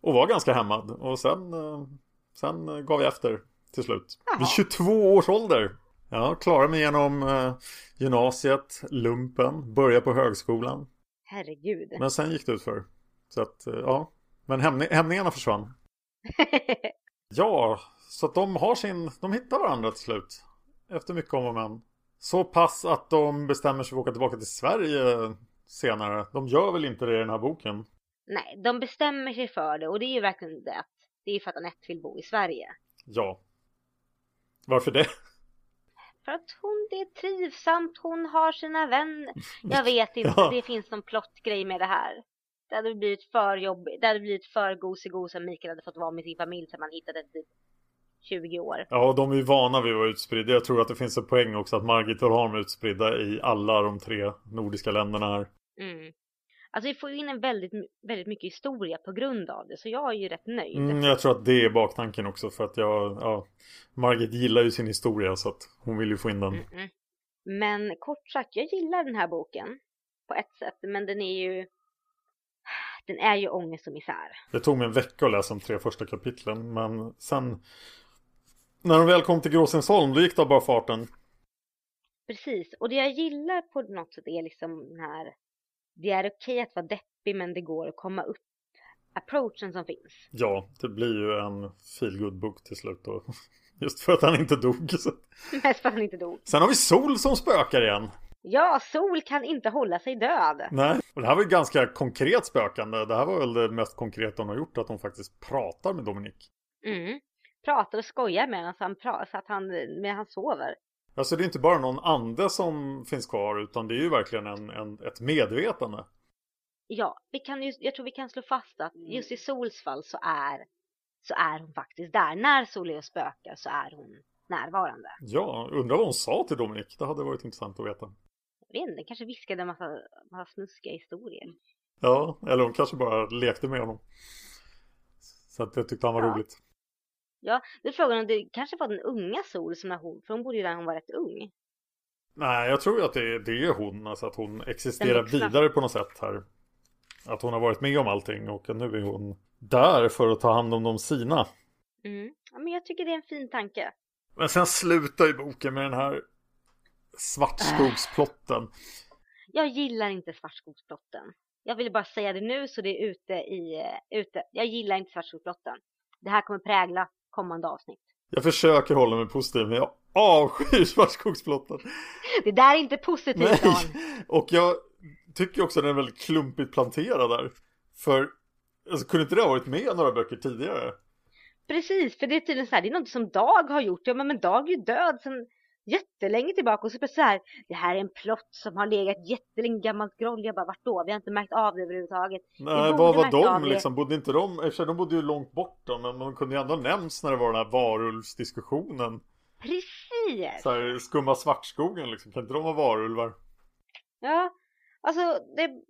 Och var ganska hämmad. Och sen, eh, sen gav jag efter till slut. Jaha. Vid 22 års ålder. Ja, klarade mig genom eh, gymnasiet, lumpen, började på högskolan. Herregud. Men sen gick det ut för. Så att, eh, ja. Men hämning, hämningarna försvann. ja, så att de har sin, de hittar varandra till slut. Efter mycket om och men. Så pass att de bestämmer sig för att åka tillbaka till Sverige senare. De gör väl inte det i den här boken? Nej, de bestämmer sig för det och det är ju verkligen det. Det är ju för att Anette vill bo i Sverige. Ja. Varför det? För att hon, det är trivsamt, hon har sina vänner. Jag vet inte, ja. det finns någon plottgrej med det här. Det hade blivit för jobbigt, det hade blivit för gosig-gos om Mikael hade fått vara med sin familj som man hittade typ 20 år. Ja, de är ju vana vid att vara utspridda. Jag tror att det finns en poäng också att Margit och Harm är utspridda i alla de tre nordiska länderna här. Mm. Alltså vi får ju in en väldigt, väldigt mycket historia på grund av det, så jag är ju rätt nöjd. Mm, jag tror att det är baktanken också för att jag, ja, Margit gillar ju sin historia så att hon vill ju få in den. Mm -mm. Men kort sagt, jag gillar den här boken på ett sätt, men den är ju den är ju ångest och misär. Det tog mig en vecka att läsa de tre första kapitlen, men sen när de väl kom till Gråsensholm, då gick det bara farten. Precis, och det jag gillar på något sätt är liksom den här det är okej att vara deppig men det går att komma upp approachen som finns. Ja, det blir ju en feelgood bok till slut då. Just för att han inte dog. Så. Mest för att han inte dog. Sen har vi Sol som spökar igen. Ja, Sol kan inte hålla sig död. Nej, och det här var ju ganska konkret spökande. Det här var väl det mest konkreta hon har gjort, att hon faktiskt pratar med Dominik. Mm. Pratar och skojar med honom så, han pra- så att han, med han sover. Alltså det är inte bara någon ande som finns kvar utan det är ju verkligen en, en, ett medvetande. Ja, vi kan ju, jag tror vi kan slå fast att just i Sols fall så är, så är hon faktiskt där. När Sol är och spökar så är hon närvarande. Ja, undrar vad hon sa till Dominik. Det hade varit intressant att veta. Jag vet inte, kanske viskade en massa, massa snuskiga historier. Ja, eller hon kanske bara lekte med honom. Så att jag tyckte han var ja. roligt. Ja, det är frågan om det kanske var den unga Sol som när hon, för hon bodde ju där hon var rätt ung. Nej, jag tror ju att det, det är hon, alltså att hon existerar vidare på något sätt här. Att hon har varit med om allting och nu är hon där för att ta hand om de sina. Mm. Ja, men jag tycker det är en fin tanke. Men sen slutar ju boken med den här Svartskogsplotten. Jag gillar inte Svartskogsplotten. Jag vill bara säga det nu så det är ute i, ute. Jag gillar inte Svartskogsplotten. Det här kommer prägla kommande avsnitt. Jag försöker hålla mig positiv men jag avskyr Svartskogsplotten. Det där är inte positivt Nej. Och jag tycker också att den är väldigt klumpigt planterad där. För alltså, kunde inte det ha varit med i några böcker tidigare? Precis, för det är tydligen så här, det är något som Dag har gjort. Ja, men Dag är ju död sen jättelänge tillbaka och så så här, det här är en plott som har legat jättelänge gammalt groll. Jag bara, vart då? Vi har inte märkt av det överhuvudtaget. Nej, vad var de liksom? Bodde inte de, eftersom de bodde ju långt bort då, men man kunde ju ändå nämns när det var den här varulvsdiskussionen. Precis! Så här, skumma svartskogen liksom, kan inte de vara varulvar? Ja, alltså det är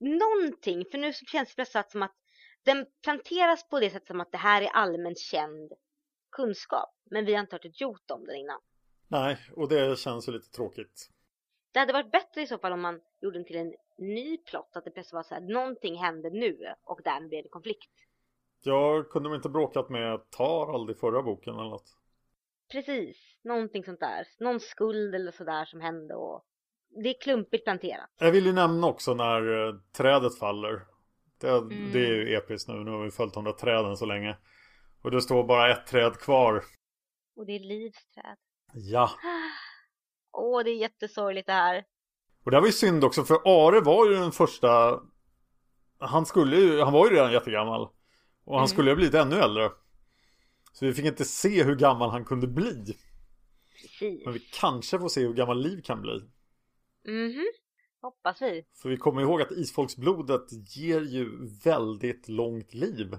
någonting, för nu känns det plötsligt som att den planteras på det sättet som att det här är allmänt känd kunskap. Men vi har inte hört ett jot om den innan. Nej, och det känns ju lite tråkigt. Det hade varit bättre i så fall om man gjorde den till en ny plott. Att det plötsligt var så här, någonting hände nu och därmed blev det konflikt. Ja, kunde de inte bråkat med Tarald i förra boken eller något? Precis, någonting sånt där. Någon skuld eller sådär som hände och det är klumpigt planterat. Jag vill ju nämna också när uh, trädet faller. Det, mm. det är ju episkt nu, nu har vi följt de där träden så länge. Och det står bara ett träd kvar. Och det är livsträd. Ja. Åh, det är jättesorgligt det här. Och det här var ju synd också för Are var ju den första Han skulle ju, han var ju redan jättegammal Och han Mm. skulle ju ha blivit ännu äldre Så vi fick inte se hur gammal han kunde bli Precis. Men vi kanske får se hur gammal Liv kan bli Mhm. Hoppas vi. För vi kommer ihåg att isfolksblodet ger ju väldigt långt liv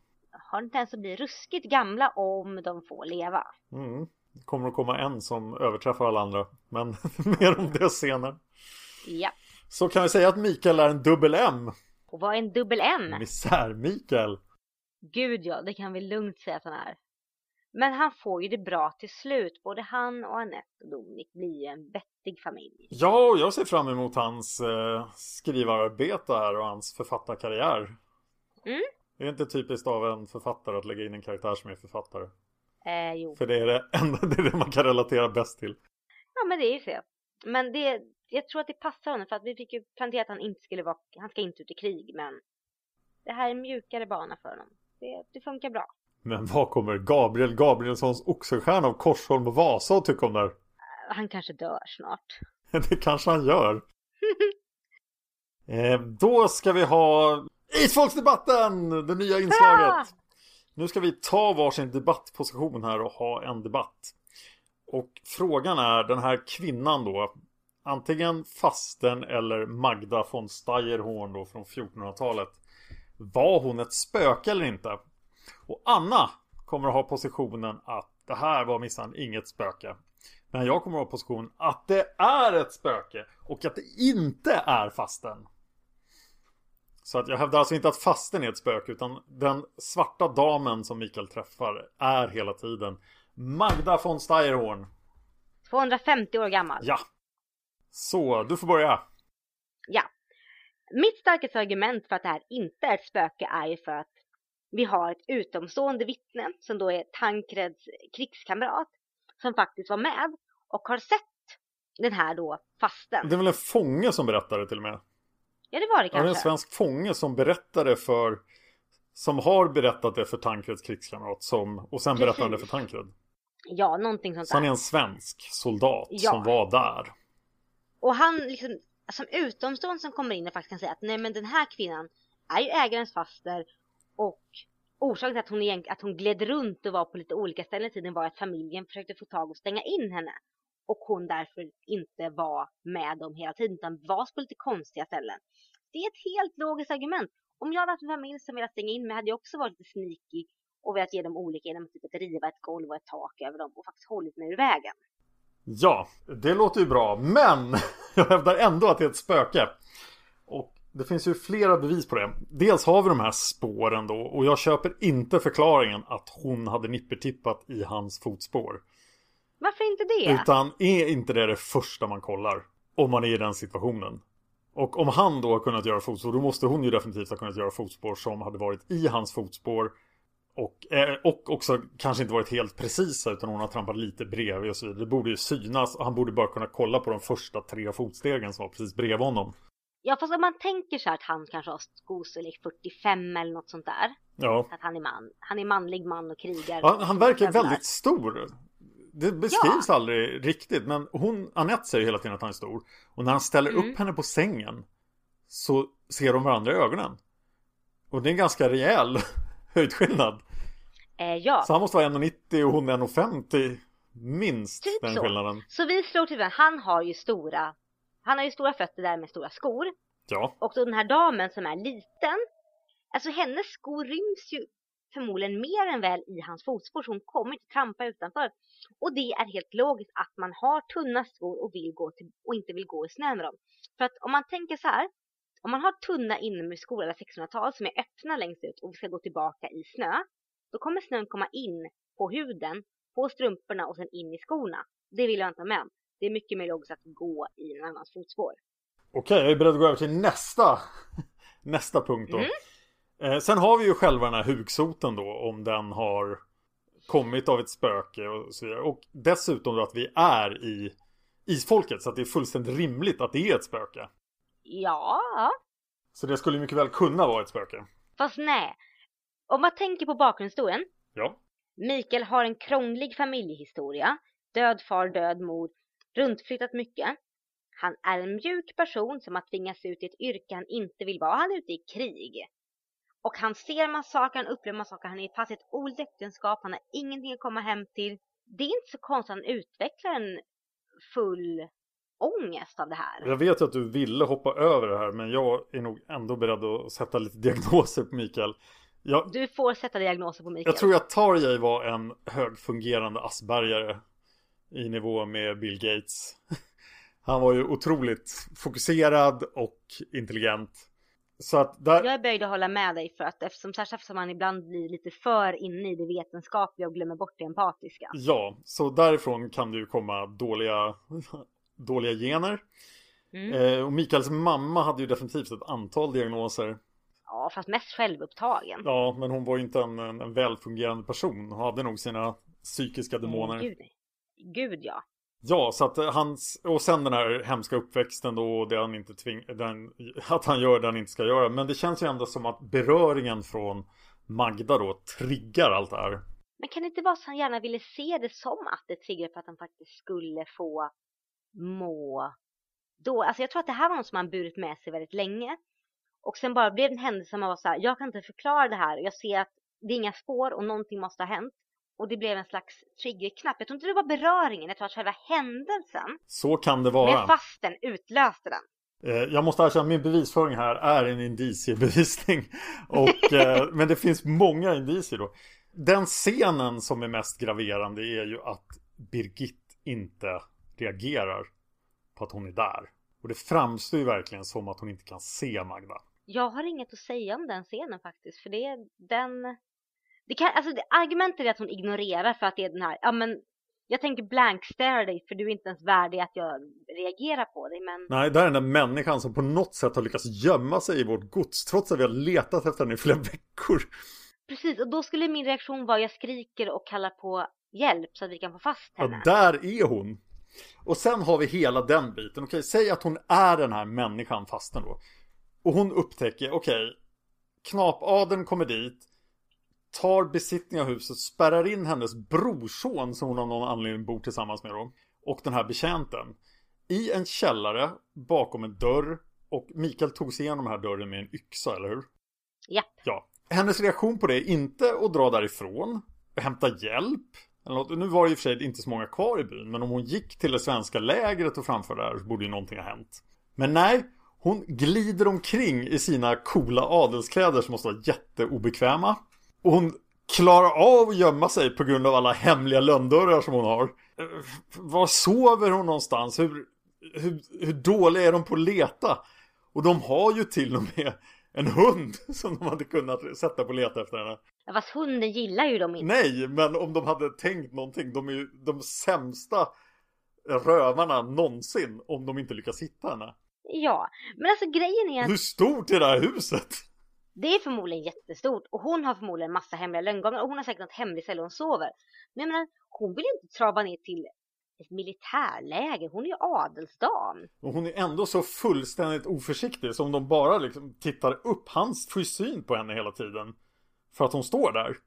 har en tendens att bli ruskigt gamla om de får leva. mm. Det kommer att komma en som överträffar alla andra Men mer om det senare Ja. Så kan vi säga att Mikael är en dubbel M Och vad är en dubbel M? Misär-Mikael Gud ja, det kan vi lugnt säga att han är. Men han får ju det bra till slut. Både han och Annette och Dominik blir ju en vettig familj. Ja, och jag ser fram emot hans eh, skrivararbete här och hans författarkarriär. Mm. Det är inte typiskt av en författare att lägga in en karaktär som är författare. Eh, jo. För det är det enda, det är det man kan relatera bäst till. Ja, men det är ju så. Men det, jag tror att det passar honom för att vi fick ju plantera att han inte skulle vara, han ska inte ut i krig, men det här är en mjukare bana för honom. Det, det funkar bra. Men vad kommer Gabriel Gabrielssons Oxenstierna av Korsholm och Vasa att tycka om det här? Han kanske dör snart. Det kanske han gör. eh, då ska vi ha Isfolksdebatten! Det nya inslaget. Nu ska vi ta varsin debattposition här och ha en debatt. Och frågan är den här kvinnan då. Antingen fasten eller Magda von Steyerhorn då från 1400-talet. Var hon ett spöke eller inte? Och Anna kommer att ha positionen att det här var minsann inget spöke. Men jag kommer att ha positionen att det är ett spöke och att det inte är fasten. Så att jag hävdar alltså inte att fasten är ett spöke utan den svarta damen som Mikael träffar är hela tiden Magda von Steyerhorn. 250 år gammal. Ja. Så, du får börja. Ja. Mitt starkaste argument för att det här inte är ett spöke är ju för att vi har ett utomstående vittne som då är Tankreds krigskamrat som faktiskt var med och har sett den här då fasten. Det är väl en fånge som berättar det till och med? Ja, det var det Ja, det är en kanske. svensk fånge som berättade för Som har berättat det för Tankreds krigskamrat som, Och sen berättar han det för. Tankred Ja, någonting sånt Så han är där. en svensk soldat Ja. som var där Och han liksom som utomstående som kommer in och faktiskt kan säga att nej men den här kvinnan är ju ägarens faster och orsaken till att hon, att hon gled runt och var på lite olika ställen i tiden var att familjen försökte få tag och stänga in henne. Och hon därför inte var med dem hela tiden utan var på lite konstiga ställen. Det är ett helt logiskt argument. Om jag hade haft en familj som velat stänga in mig hade jag också varit lite sneaky och velat ge dem olika genom typ att riva ett golv och ett tak över dem och faktiskt hållit mig ur vägen. Ja, det låter ju bra Men jag hävdar ändå att det är ett spöke Och det finns ju flera bevis på det Dels har vi de här spåren då Och jag köper inte förklaringen att hon hade nippertippat i hans fotspår varför inte det? Utan är inte det det första man kollar? Om man är i den situationen. Och om han då har kunnat göra fotspår, då måste hon ju definitivt ha kunnat göra fotspår som hade varit i hans fotspår. Och, eh, och också kanske inte varit helt precisa utan hon har trampat lite bredvid och så vidare. Det borde ju synas och han borde bara kunna kolla på de första tre fotstegen som var precis bredvid honom. Ja fast om man tänker så att han kanske har skostorlek 45 eller något sånt där. Ja. Att han är man. Han är manlig man och krigar. ja han verkar väldigt stor. Det beskrivs aldrig riktigt men hon, Anette säger hela tiden att han är stor. Och när han ställer Mm. upp henne på sängen så ser de varandra i ögonen. Och det är en ganska rejäl höjdskillnad. Eh, ja. Så han måste vara 1,90 och hon är 1,50 minst Typ den så. skillnaden. Så vi slår till Han har ju stora. Han har ju stora fötter där med stora skor. Ja, Och den här damen som är liten. Alltså hennes skor ryms ju förmodligen mer än väl i hans fotspår. Så hon kommer inte trampa utanför. Och det är helt logiskt att man har tunna skor och, vill gå till, och inte vill gå i snö med dem. För att om man tänker så här. Om man har tunna inomhusskor eller 1600-tal som är öppna längst ut och ska gå tillbaka i snö. Då kommer snön komma in på huden, på strumporna och sen in i skorna. Det vill jag inte ha med. Det är mycket mer logiskt att gå i en annans fotspår. okej jag är beredd att gå över till nästa Nästa punkt då. Mm. Eh, sen har vi ju själva den här hugsoten då om den har kommit av ett spöke och så vidare. Och dessutom då att vi är i isfolket så att det är fullständigt rimligt att det är ett spöke. Ja, Så det skulle mycket väl kunna vara ett spöke. fast nej. Om man tänker på bakgrundshistorien. Ja. Mikael har en krånglig familjehistoria. Död far, död mor. Runtflyttat mycket. Han är en mjuk person som har tvingats ut i ett yrke han inte vill vara. Han är ute i krig. Och han ser massakern, han upplever massakern, han är fast i ett oligt äktenskap, han har ingenting att komma hem till. Det är inte så konstigt att han utvecklar en full ångest av det här. Jag vet att du ville hoppa över det här men jag är nog ändå beredd att sätta lite diagnoser på Mikael. Jag, Du får sätta diagnoser på Mikael. jag tror att Tarjei var en högfungerande Aspergare i nivå med Bill Gates. Han var ju otroligt fokuserad och intelligent. Så att där, Jag är böjd att hålla med dig för att eftersom, särskilt eftersom man ibland blir lite för inne i det vetenskapliga och glömmer bort det empatiska. ja, så därifrån kan det ju komma dåliga, dåliga gener. Mm. Eh, och Mikaels mamma hade ju definitivt ett antal diagnoser. Ja, fast mest självupptagen. Ja, men hon var ju inte en, en, en välfungerande person. Hon hade nog sina psykiska Mm, demoner. Gud, Gud ja. Ja, så att eh, hans, och sen den här hemska uppväxten då, och det han inte tving, den, att han gör det han inte ska göra. Men det känns ju ändå som att beröringen från Magda då triggar allt det här. Men kan det inte vara så att han gärna ville se det som att det triggar för att han faktiskt skulle få må då? Alltså jag tror att det här var något som han burit med sig väldigt länge. Och sen bara blev det en händelse som man var så här, jag kan inte förklara det här. Jag ser att det är inga spår och någonting måste ha hänt. Och det blev en slags triggerknapp. Jag tror inte det var beröringen, jag tror att själva händelsen Så kan det med vara. fasten utlöste den. Eh, Jag måste erkänna min bevisföring här är en indiciebevisning. Och, eh, men det finns många indicier då. Den scenen som är mest graverande är ju att Birgit inte reagerar på att hon är där. Och det framstår ju verkligen som att hon inte kan se Magda. Jag har inget att säga om den scenen faktiskt, för det är den... Det kan, alltså det, argumentet är att hon ignorerar för att det är den här, ja men jag tänker blank stare dig för du är inte ens värdig att jag reagerar på dig men Nej, där är den där människan som på något sätt har lyckats gömma sig i vårt gods trots att vi har letat efter henne i flera veckor. precis och då skulle min reaktion vara jag skriker och kallar på hjälp så att vi kan få fast Ja, henne. där är hon. Och sen har vi hela den biten. Okej, säg att hon är den här människan fasten då. Och hon upptäcker, okej, knapadeln kommer dit, tar besittning av huset, spärrar in hennes brorson som hon av någon anledning bor tillsammans med då. Och den här betjänten. I en källare bakom en dörr. Och Mikael tog sig igenom den här dörren med en yxa, eller hur? Japp. Ja. Hennes reaktion på det är inte att dra därifrån, hämta hjälp. Eller något. Nu var det i och för sig inte så många kvar i byn, men om hon gick till det svenska lägret och framför där så borde ju någonting ha hänt. Men nej, hon glider omkring i sina coola adelskläder som måste vara jätteobekväma. Och hon klarar av att gömma sig på grund av alla hemliga lönndörrar som hon har. Var sover hon någonstans? Hur, hur, hur dåliga är de på att leta? Och de har ju till och med en hund som de hade kunnat sätta på att leta efter henne. Ja, Fast hunden gillar ju dem inte. Nej, men om de hade tänkt någonting. De är ju de sämsta rövarna någonsin om de inte lyckas hitta henne. Ja, men alltså grejen är att Hur stort är det här huset? Det är förmodligen jättestort och hon har förmodligen massa hemliga lönngångar och hon har säkert något hemligt ställe hon sover. Men jag menar, hon vill ju inte trava ner till ett militärläger. Hon är ju adelsdam. Och hon är ändå så fullständigt oförsiktig som de bara liksom tittar upp. Han får syn på henne hela tiden. För att hon står där.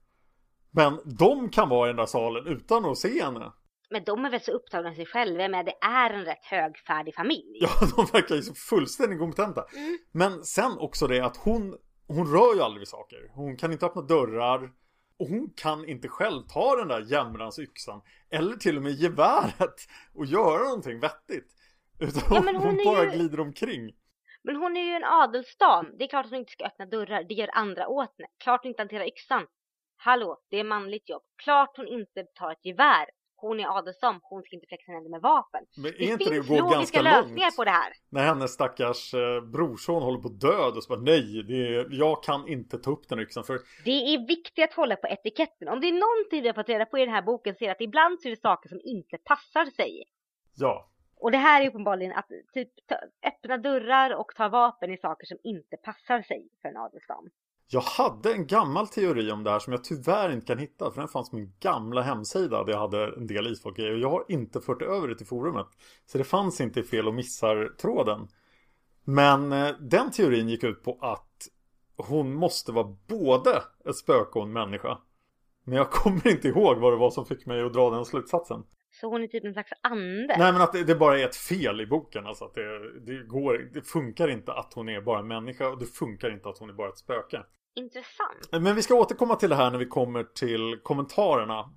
Men de kan vara i den där salen utan att se henne. Men de är väl så upptagna av sig själva med det är en rätt högfärdig familj. Ja, de verkar ju så fullständigt kompetenta. Mm. Men sen också det att hon, hon rör ju aldrig vid saker. Hon kan inte öppna dörrar. Och hon kan inte själv ta den där jämrans yxan. Eller till och med geväret. Och göra någonting vettigt. Utan Ja, hon, hon bara ju- glider omkring. Men hon är ju en adelsdam. Det är klart att hon inte ska öppna dörrar. Det gör andra åt henne. Klart hon inte hanterar yxan. Hallå, det är manligt jobb. Klart hon inte tar ett gevär. Hon är adelsdam. Hon ska inte flexa händer med vapen. Men är Det inte det finns att gå logiska ganska lösningar långt? på det här. När hennes stackars eh, brorson håller på att död och så bara nej, det är, jag kan inte ta upp den yxan för Det är viktigt att hålla på etiketten. Om det är någonting vi har fått reda på i den här boken så är det att ibland så är det saker som inte passar sig. ja, Och det här är uppenbarligen att typ öppna dörrar och ta vapen i saker som inte passar sig för en adelsdam. Jag hade en gammal teori om det här som jag tyvärr inte kan hitta för den fanns på min gamla hemsida där jag hade en del isfolkgrejer och jag har inte fört över det till forumet. Så det fanns inte i fel och missar tråden. Men eh, den teorin gick ut på att hon måste vara både ett spöke och en människa. Men jag kommer inte ihåg vad det var som fick mig att dra den slutsatsen. Så hon är typ en slags ande. Nej men att det, det bara är ett fel i boken. Alltså att det, det, går, det funkar inte att hon är bara en människa och det funkar inte att hon är bara ett spöke. Intressant. Men vi ska återkomma till det här när vi kommer till kommentarerna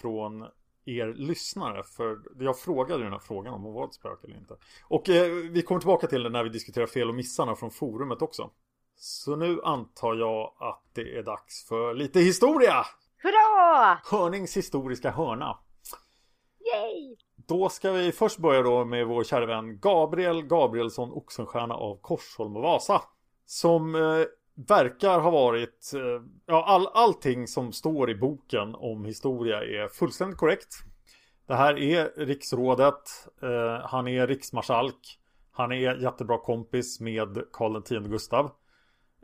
från er lyssnare. För jag frågade den här frågan om hon var ett spöke eller inte. Och eh, vi kommer tillbaka till det när vi diskuterar fel och missarna från forumet också. Så nu antar jag att det är dags för lite historia! Hurra! Hörnings historiska hörna. Yay! Då ska vi först börja då med vår kära vän Gabriel Gabrielsson Oxenstierna av Korsholm och Vasa. Som eh, verkar ha varit, eh, ja all, allting som står i boken om historia är fullständigt korrekt. Det här är riksrådet, eh, han är riksmarskalk, han är jättebra kompis med Karl X Gustav.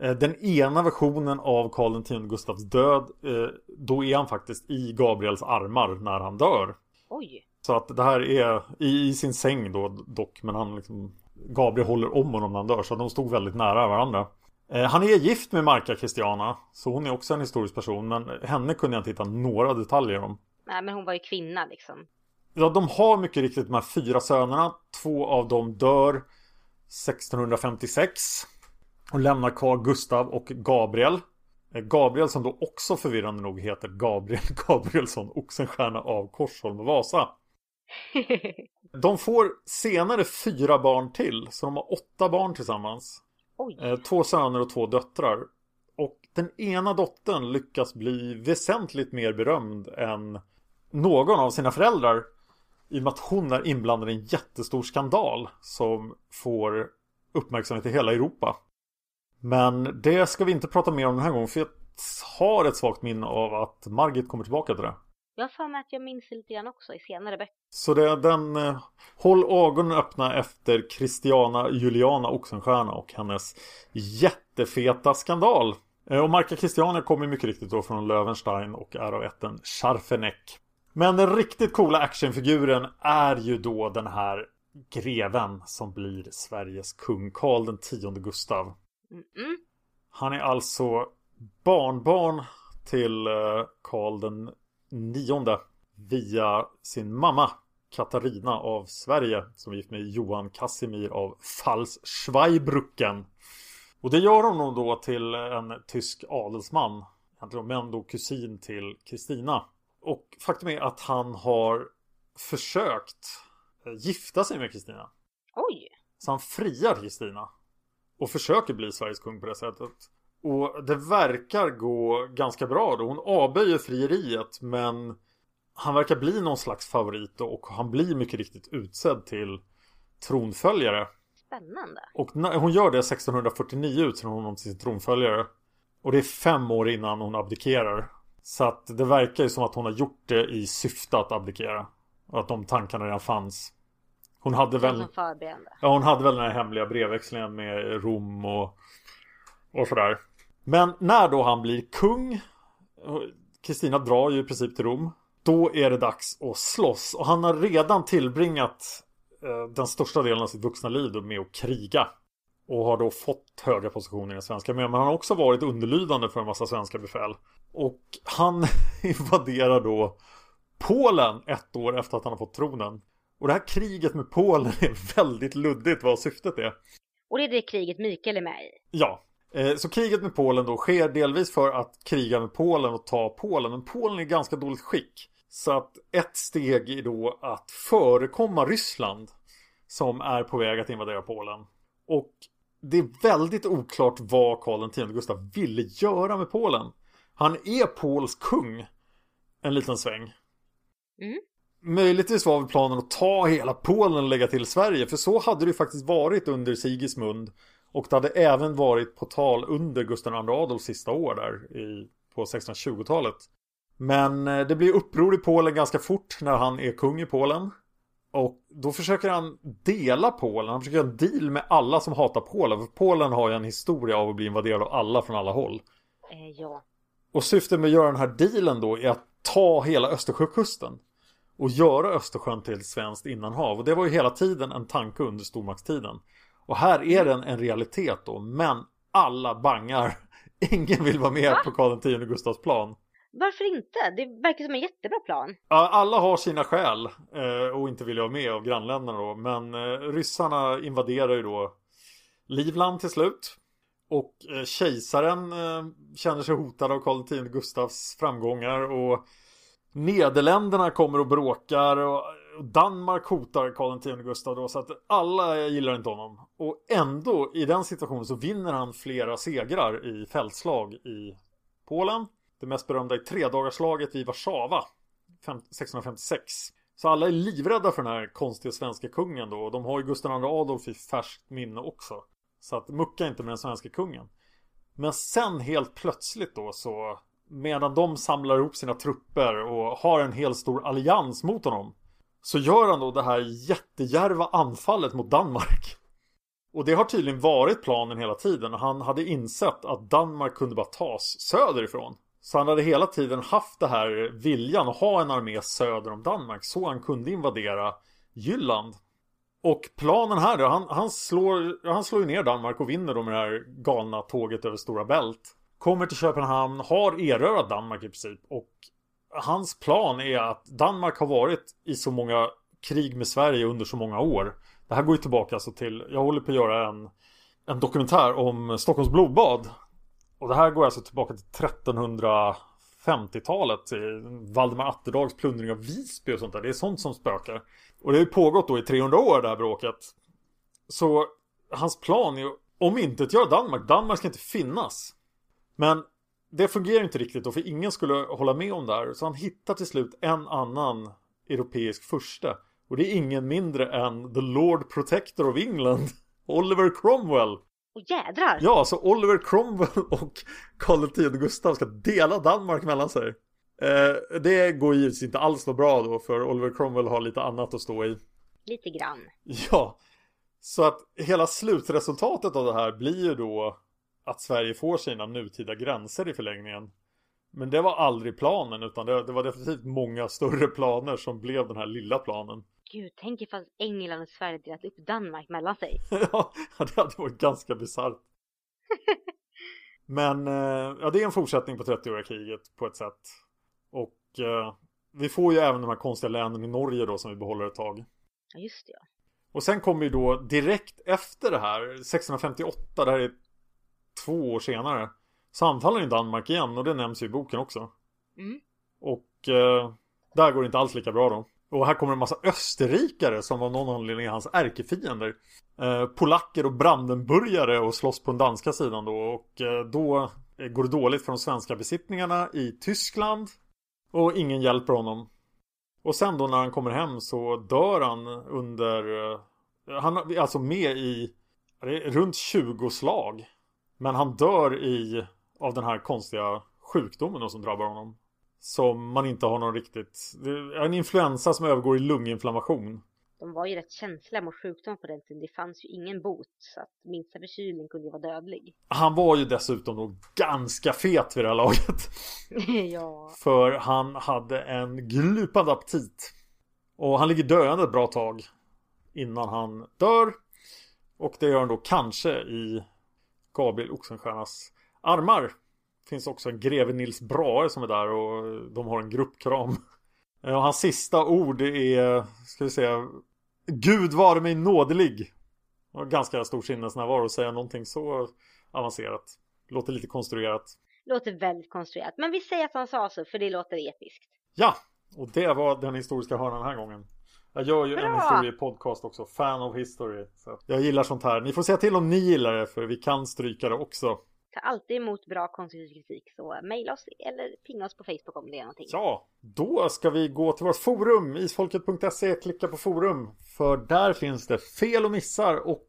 Eh, den ena versionen av Karl X Gustavs död, eh, då är han faktiskt i Gabriels armar när han dör. Oj. Så att det här är i, i sin säng då dock Men han liksom Gabriel håller om honom när han dör Så de stod väldigt nära varandra. Eh, Han är gift med Marka Christiana Så hon är också en historisk person Men henne kunde jag inte hitta några detaljer om. Nej men hon var ju kvinna liksom. Ja de har mycket riktigt de här fyra sönerna. Två av dem dör 1656 Och lämnar kvar Gustav och Gabriel Gabriel som då också förvirrande nog heter Gabriel Gabrielsson Oxenstierna av Korsholm och Vasa De får senare fyra barn till, så de har åtta barn tillsammans. Oj. Eh, Två söner och två döttrar. Och den ena dottern lyckas bli väsentligt mer berömd än någon av sina föräldrar. I och med att hon är inblandad i en jättestor skandal som får uppmärksamhet i hela Europa. Men det ska vi inte prata mer om den här gången för jag har ett svagt minne av att Margit kommer tillbaka till det. Jag har för mig att jag minns det lite grann också i senare böcker. Så det är den eh, Håll ögonen öppna efter Christiana Juliana Oxenstierna och hennes jättefeta skandal. Eh, och Marka Christiana kommer mycket riktigt då från Löwenstein och är av ätten Scharfeneck. Men den riktigt coola actionfiguren är ju då den här greven som blir Sveriges kung Karl den tionde Gustav. Mm-mm. Han är alltså barnbarn till eh, Karl den nionde via sin mamma Katarina av Sverige som är gift med Johan Casimir av Pfalz-Schweibrucken. Och det gör honom då till en tysk adelsman. Men då kusin till Kristina. Och faktum är att han har försökt eh, gifta sig med Kristina. Oj. Så han friar Kristina. Och försöker bli Sveriges kung på det sättet. Och det verkar gå ganska bra då. Hon avböjer frieriet men han verkar bli någon slags favorit då, och han blir mycket riktigt utsedd till tronföljare. Spännande. Och när hon gör det 1649 utser hon honom till sin tronföljare. Och det är fem år innan hon abdikerar. Så att det verkar ju som att hon har gjort det i syfte att abdikera. Och att de tankarna redan fanns. Hon hade Väl... Ja, hon hade väl den här hemliga brevväxlingen med Rom och, och sådär. Men när då han blir kung Kristina drar ju i princip till Rom Då är det dags att slåss. Och han har redan tillbringat eh, Den största delen av sitt vuxna liv med att kriga. Och har då fått höga positioner i den svenska armén. Men han har också varit underlydande för en massa svenska befäl. Och han invaderar då Polen ett år efter att han har fått tronen och det här kriget med Polen är väldigt luddigt vad syftet är. Och det är det kriget Mikael är med i? Ja. Eh, så kriget med Polen då sker delvis för att kriga med Polen och ta Polen. Men Polen är i ganska dåligt skick. Så att ett steg är då att förekomma Ryssland som är på väg att invadera Polen. Och det är väldigt oklart vad Karl X Gustav ville göra med Polen. Han är Pols kung en liten sväng. Mm. Möjligtvis var väl planen att ta hela Polen och lägga till Sverige. För så hade det ju faktiskt varit under Sigismund. Och det hade även varit på tal under Gustav II Adolfs sista år där i, på 1620-talet. Men eh, det blir uppror i Polen ganska fort när han är kung i Polen. Och då försöker han dela Polen. Han försöker göra en deal med alla som hatar Polen. För Polen har ju en historia av att bli invaderad av alla från alla håll. Eh, ja. Och syftet med att göra den här dealen då är att ta hela Östersjökusten och göra Östersjön till ett svenskt innanhav. Och det var ju hela tiden en tanke under stormaktstiden. Och här är den en realitet då, men alla bangar. Ingen vill vara med Va? på Karl X Gustavs plan. Varför inte? Det verkar som en jättebra plan. Alla har sina skäl eh, och inte vill vara med av grannländerna då. Men eh, ryssarna invaderar ju då Livland till slut. Och eh, kejsaren känner sig hotad av Karl X Gustavs framgångar och Nederländerna kommer och bråkar och Danmark hotar Karl X Gustav då så att alla gillar inte honom. Och ändå i den situationen så vinner han flera segrar i fältslag i Polen. Det mest berömda är tredagarslaget vid Warszawa 1656. Så alla är livrädda för den här konstiga svenska kungen då. Och de har ju Gustav II Adolf i färskt minne också. Så att mucka inte med den svenska kungen. Men sen helt plötsligt då så Medan de samlar ihop sina trupper och har en hel stor allians mot honom Så gör han då det här jättejärva anfallet mot Danmark. Och det har tydligen varit planen hela tiden. Han hade insett att Danmark kunde bara tas söderifrån. Så han hade hela tiden haft det här viljan att ha en armé söder om Danmark Så han kunde invadera Jylland. Och planen här då, han, han, slår, han slår ju ner Danmark och vinner då med det här galna tåget över Stora Bält. Kommer till Köpenhamn, har erövrat Danmark i princip. Och hans plan är att Danmark har varit i så många krig med Sverige under så många år. Det här går ju tillbaka alltså till, jag håller på att göra en, en dokumentär om Stockholms blodbad. Och det här går alltså tillbaka till 1350-talet. Valdemar Atterdags plundring av Visby och sånt där. Det är sånt som spökar. Och det har ju pågått då i 300 år det här bråket. Så hans plan är att om inte göra Danmark. Danmark ska inte finnas. Men det fungerar inte riktigt då för ingen skulle hålla med om det här. Så han hittar till slut en annan europeisk första. Och det är ingen mindre än The Lord Protector of England. Oliver Cromwell. Och jädrar! Ja, så Oliver Cromwell och Karl X Gustav ska dela Danmark mellan sig. Eh, det går givetvis inte alls så bra då för Oliver Cromwell har lite annat att stå i. Lite grann. Ja. Så att hela slutresultatet av det här blir ju då att Sverige får sina nutida gränser i förlängningen. Men det var aldrig planen utan det, det, var definitivt många större planer som blev den här lilla planen. Gud, tänk ifall England och Sverige delat upp Danmark mellan sig. ja, det hade varit ganska bisarrt. Men eh, ja, det är en fortsättning på 30-åriga kriget på ett sätt. Och eh, vi får ju även de här konstiga länen i Norge då som vi behåller ett tag. Ja, just det. Ja. Och sen kommer ju då direkt efter det här, 1658, det här är två år senare så anfaller ju Danmark igen och det nämns ju i boken också. Mm. Och eh, där går det inte alls lika bra då. Och här kommer en massa österrikare som av någon anledning är hans ärkefiender. Eh, polacker och brandenburgare och slåss på den danska sidan då. Och eh, då går det dåligt för de svenska besittningarna i Tyskland. Och ingen hjälper honom. Och sen då när han kommer hem så dör han under... Eh, han är alltså med i runt 20 slag. Men han dör i av den här konstiga sjukdomen som drabbar honom. Som man inte har någon riktigt... En influensa som övergår i lunginflammation. de var ju rätt känsliga mot sjukdom på den tiden. Det fanns ju ingen bot så att minsta förkylning kunde ju vara dödlig. Han var ju dessutom då ganska fet vid det här laget. ja. För han hade en glupande aptit. Och han ligger döende ett bra tag innan han dör. Och det gör han då kanske i Gabriel Oxenstiernas armar. Finns också en greve Nils Brahe som är där och de har en gruppkram. Och hans sista ord är, ska vi säga, Gud vare mig nådelig. Och ganska stor sinnesnärvaro att säga någonting så avancerat. Låter lite konstruerat. Låter väldigt konstruerat. Men vi säger att han sa så för det låter episkt. Ja, och det var den historiska hörnan den här gången. Jag gör ju Bra. en historiepodcast också, Fan of History. Så jag gillar sånt här. Ni får säga till om ni gillar det för vi kan stryka det också. Ta alltid emot bra konstruktiv kritik så mejla oss eller pinga oss på Facebook om det är någonting. Ja, då ska vi gå till vårt forum isfolket.se, klicka på forum. För där finns det fel och missar och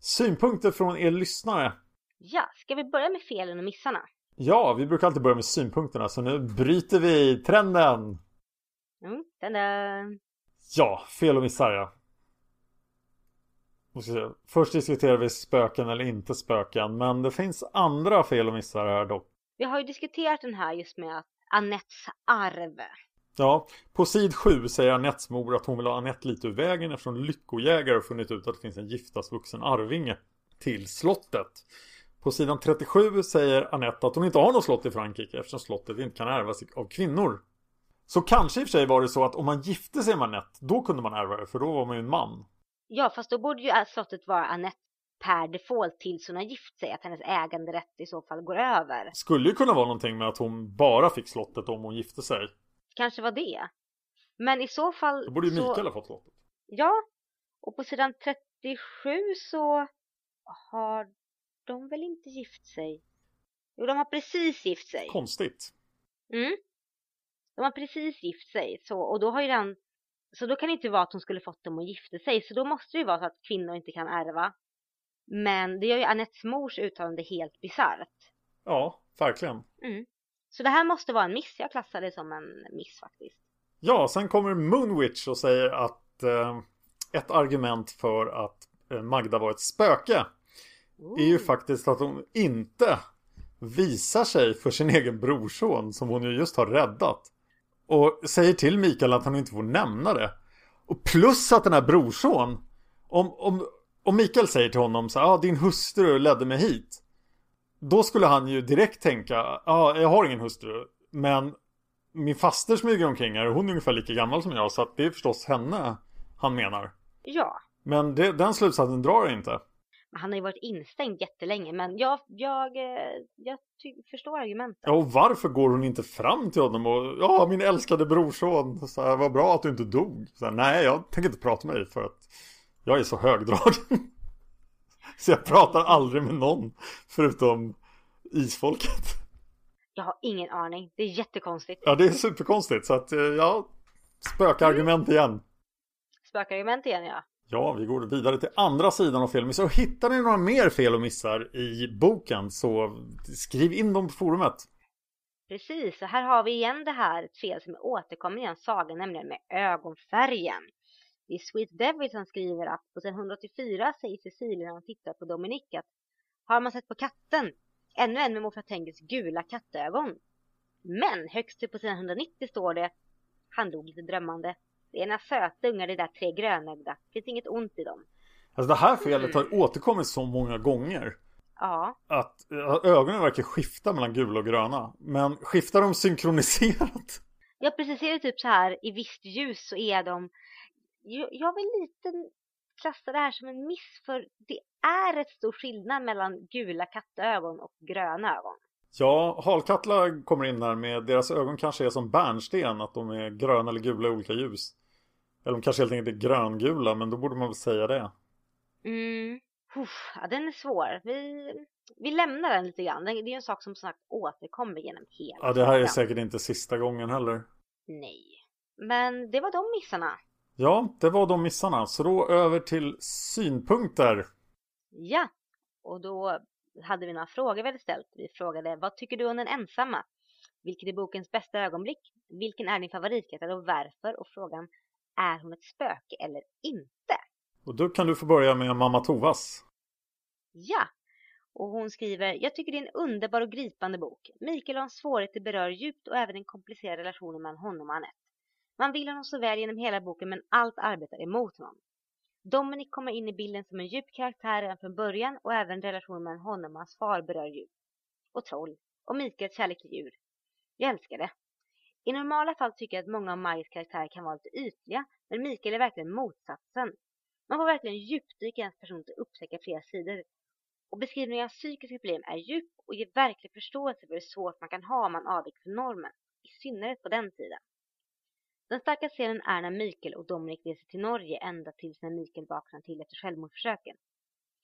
synpunkter från er lyssnare. Ja, ska vi börja med felen och missarna? Ja, vi brukar alltid börja med synpunkterna så nu bryter vi trenden. Mm, den Ja, fel och missar ja. Först diskuterar vi spöken eller inte spöken men det finns andra fel och missar här dock. Vi har ju diskuterat den här just med Anettes arv. Ja, på sid 7 säger Anettes mor att hon vill ha Anette lite ur vägen eftersom lyckojägare har funnit ut att det finns en giftasvuxen arvinge till slottet. På sidan 37 säger Anette att hon inte har något slott i Frankrike eftersom slottet inte kan ärvas av kvinnor. Så kanske i och för sig var det så att om man gifte sig med Anette, då kunde man ärva det, för då var man ju en man. Ja, fast då borde ju slottet vara Anette per default tills hon har gift sig, att hennes äganderätt i så fall går över. Skulle ju kunna vara någonting med att hon bara fick slottet om hon gifte sig. Kanske var det. Men i så fall... Då borde ju Mikael så... ha fått slottet. Ja, och på sidan 37 så har de väl inte gift sig? Jo, de har precis gift sig. Konstigt. Mm. De har precis gift sig så, och då har ju den så då kan det inte vara att hon skulle fått dem att gifta sig så då måste det ju vara så att kvinnor inte kan ärva. Men det gör ju Anettes mors uttalande helt bisarrt. Ja, verkligen. Mm. Så det här måste vara en miss. Jag klassar det som en miss faktiskt. Ja, sen kommer Moonwitch och säger att eh, ett argument för att eh, Magda var ett spöke Ooh. är ju faktiskt att hon inte visar sig för sin egen brorson som hon ju just har räddat. Och säger till Mikael att han inte får nämna det. Och plus att den här brorson Om, om, om Mikael säger till honom så ja ah, din hustru ledde mig hit. Då skulle han ju direkt tänka Ja ah, jag har ingen hustru Men Min faster smyger omkring här och hon är ungefär lika gammal som jag Så att det är förstås henne Han menar. Ja. Men det, den slutsatsen drar jag inte han har ju varit instängd jättelänge men jag, jag, eh, jag förstår argumentet. Ja och varför går hon inte fram till honom och ja min älskade brorson så här, vad bra att du inte dog. Så här, Nej jag tänker inte prata med dig för att jag är så högdragen. så jag pratar aldrig med någon förutom isfolket. Jag har ingen aning. Det är jättekonstigt. Ja det är superkonstigt så att eh, ja spökargument igen. Spökargument igen ja. Ja, vi går vidare till andra sidan av fel och missar. Och hittar ni några mer fel och missar i boken så skriv in dem på forumet. Precis, och här har vi igen det här ett fel som återkommer i en saga, nämligen med ögonfärgen. Det är Sweet Devil som skriver att på sidan 184 säger Cecilia när hon tittar på Dominic att har man sett på katten? Ännu en med morfar Tengels gula kattögon. Men högst upp på sidan 190 står det, han log lite drömmande, det är några söta ungar, det där tre grönögda. Det finns inget ont i dem. Alltså det här felet har återkommit så många gånger. Ja. Att ögonen verkar skifta mellan gula och gröna. Men skiftar de synkroniserat? Ja precis, är det typ så här i visst ljus så är de Jag vill lite klassa det här som en miss för det är ett stor skillnad mellan gula kattögon och gröna ögon. Ja, halkattlar kommer in här med deras ögon kanske är som bärnsten, att de är gröna eller gula i olika ljus. Eller de kanske helt enkelt är gröngula, men då borde man väl säga det. Mm. Uff, ja, den är svår. Vi, vi lämnar den lite grann. Det är en sak som sagt återkommer genom hela Ja, det här är säkert inte sista gången heller. Nej. Men det var de missarna. Ja, det var de missarna. Så då över till synpunkter. Ja, och då hade vi några frågor vi hade ställt. Vi frågade, vad tycker du om den ensamma? Vilket är bokens bästa ögonblick? Vilken är din favoritkaraktär och varför? Och frågan, är hon ett spöke eller inte? Och då kan du få börja med Mamma Tovas. Ja, och hon skriver Jag tycker det är en underbar och gripande bok. Mikael hans svårigheter berör djupt och även den komplicerade relationen mellan honom och Anette. Man vill honom så väl genom hela boken men allt arbetar emot honom. Dominic kommer in i bilden som en djup karaktär redan från början och även relationen mellan honom och hans far berör djupt. Och troll. Och Mikaels kärlek till djur. Jag älskar det. I normala fall tycker jag att många av Majs karaktärer kan vara lite ytliga, men Mikael är verkligen motsatsen. Man får verkligen djupdyka i hans person till upptäcka flera sidor. Och beskrivningen av psykiska problem är djup och ger verklig förståelse för hur svårt man kan ha om man avviker från normen, i synnerhet på den tiden. Den starka scenen är när Mikael och Dominic reser till Norge ända tills när Mikael vaknar till efter självmordsförsöken.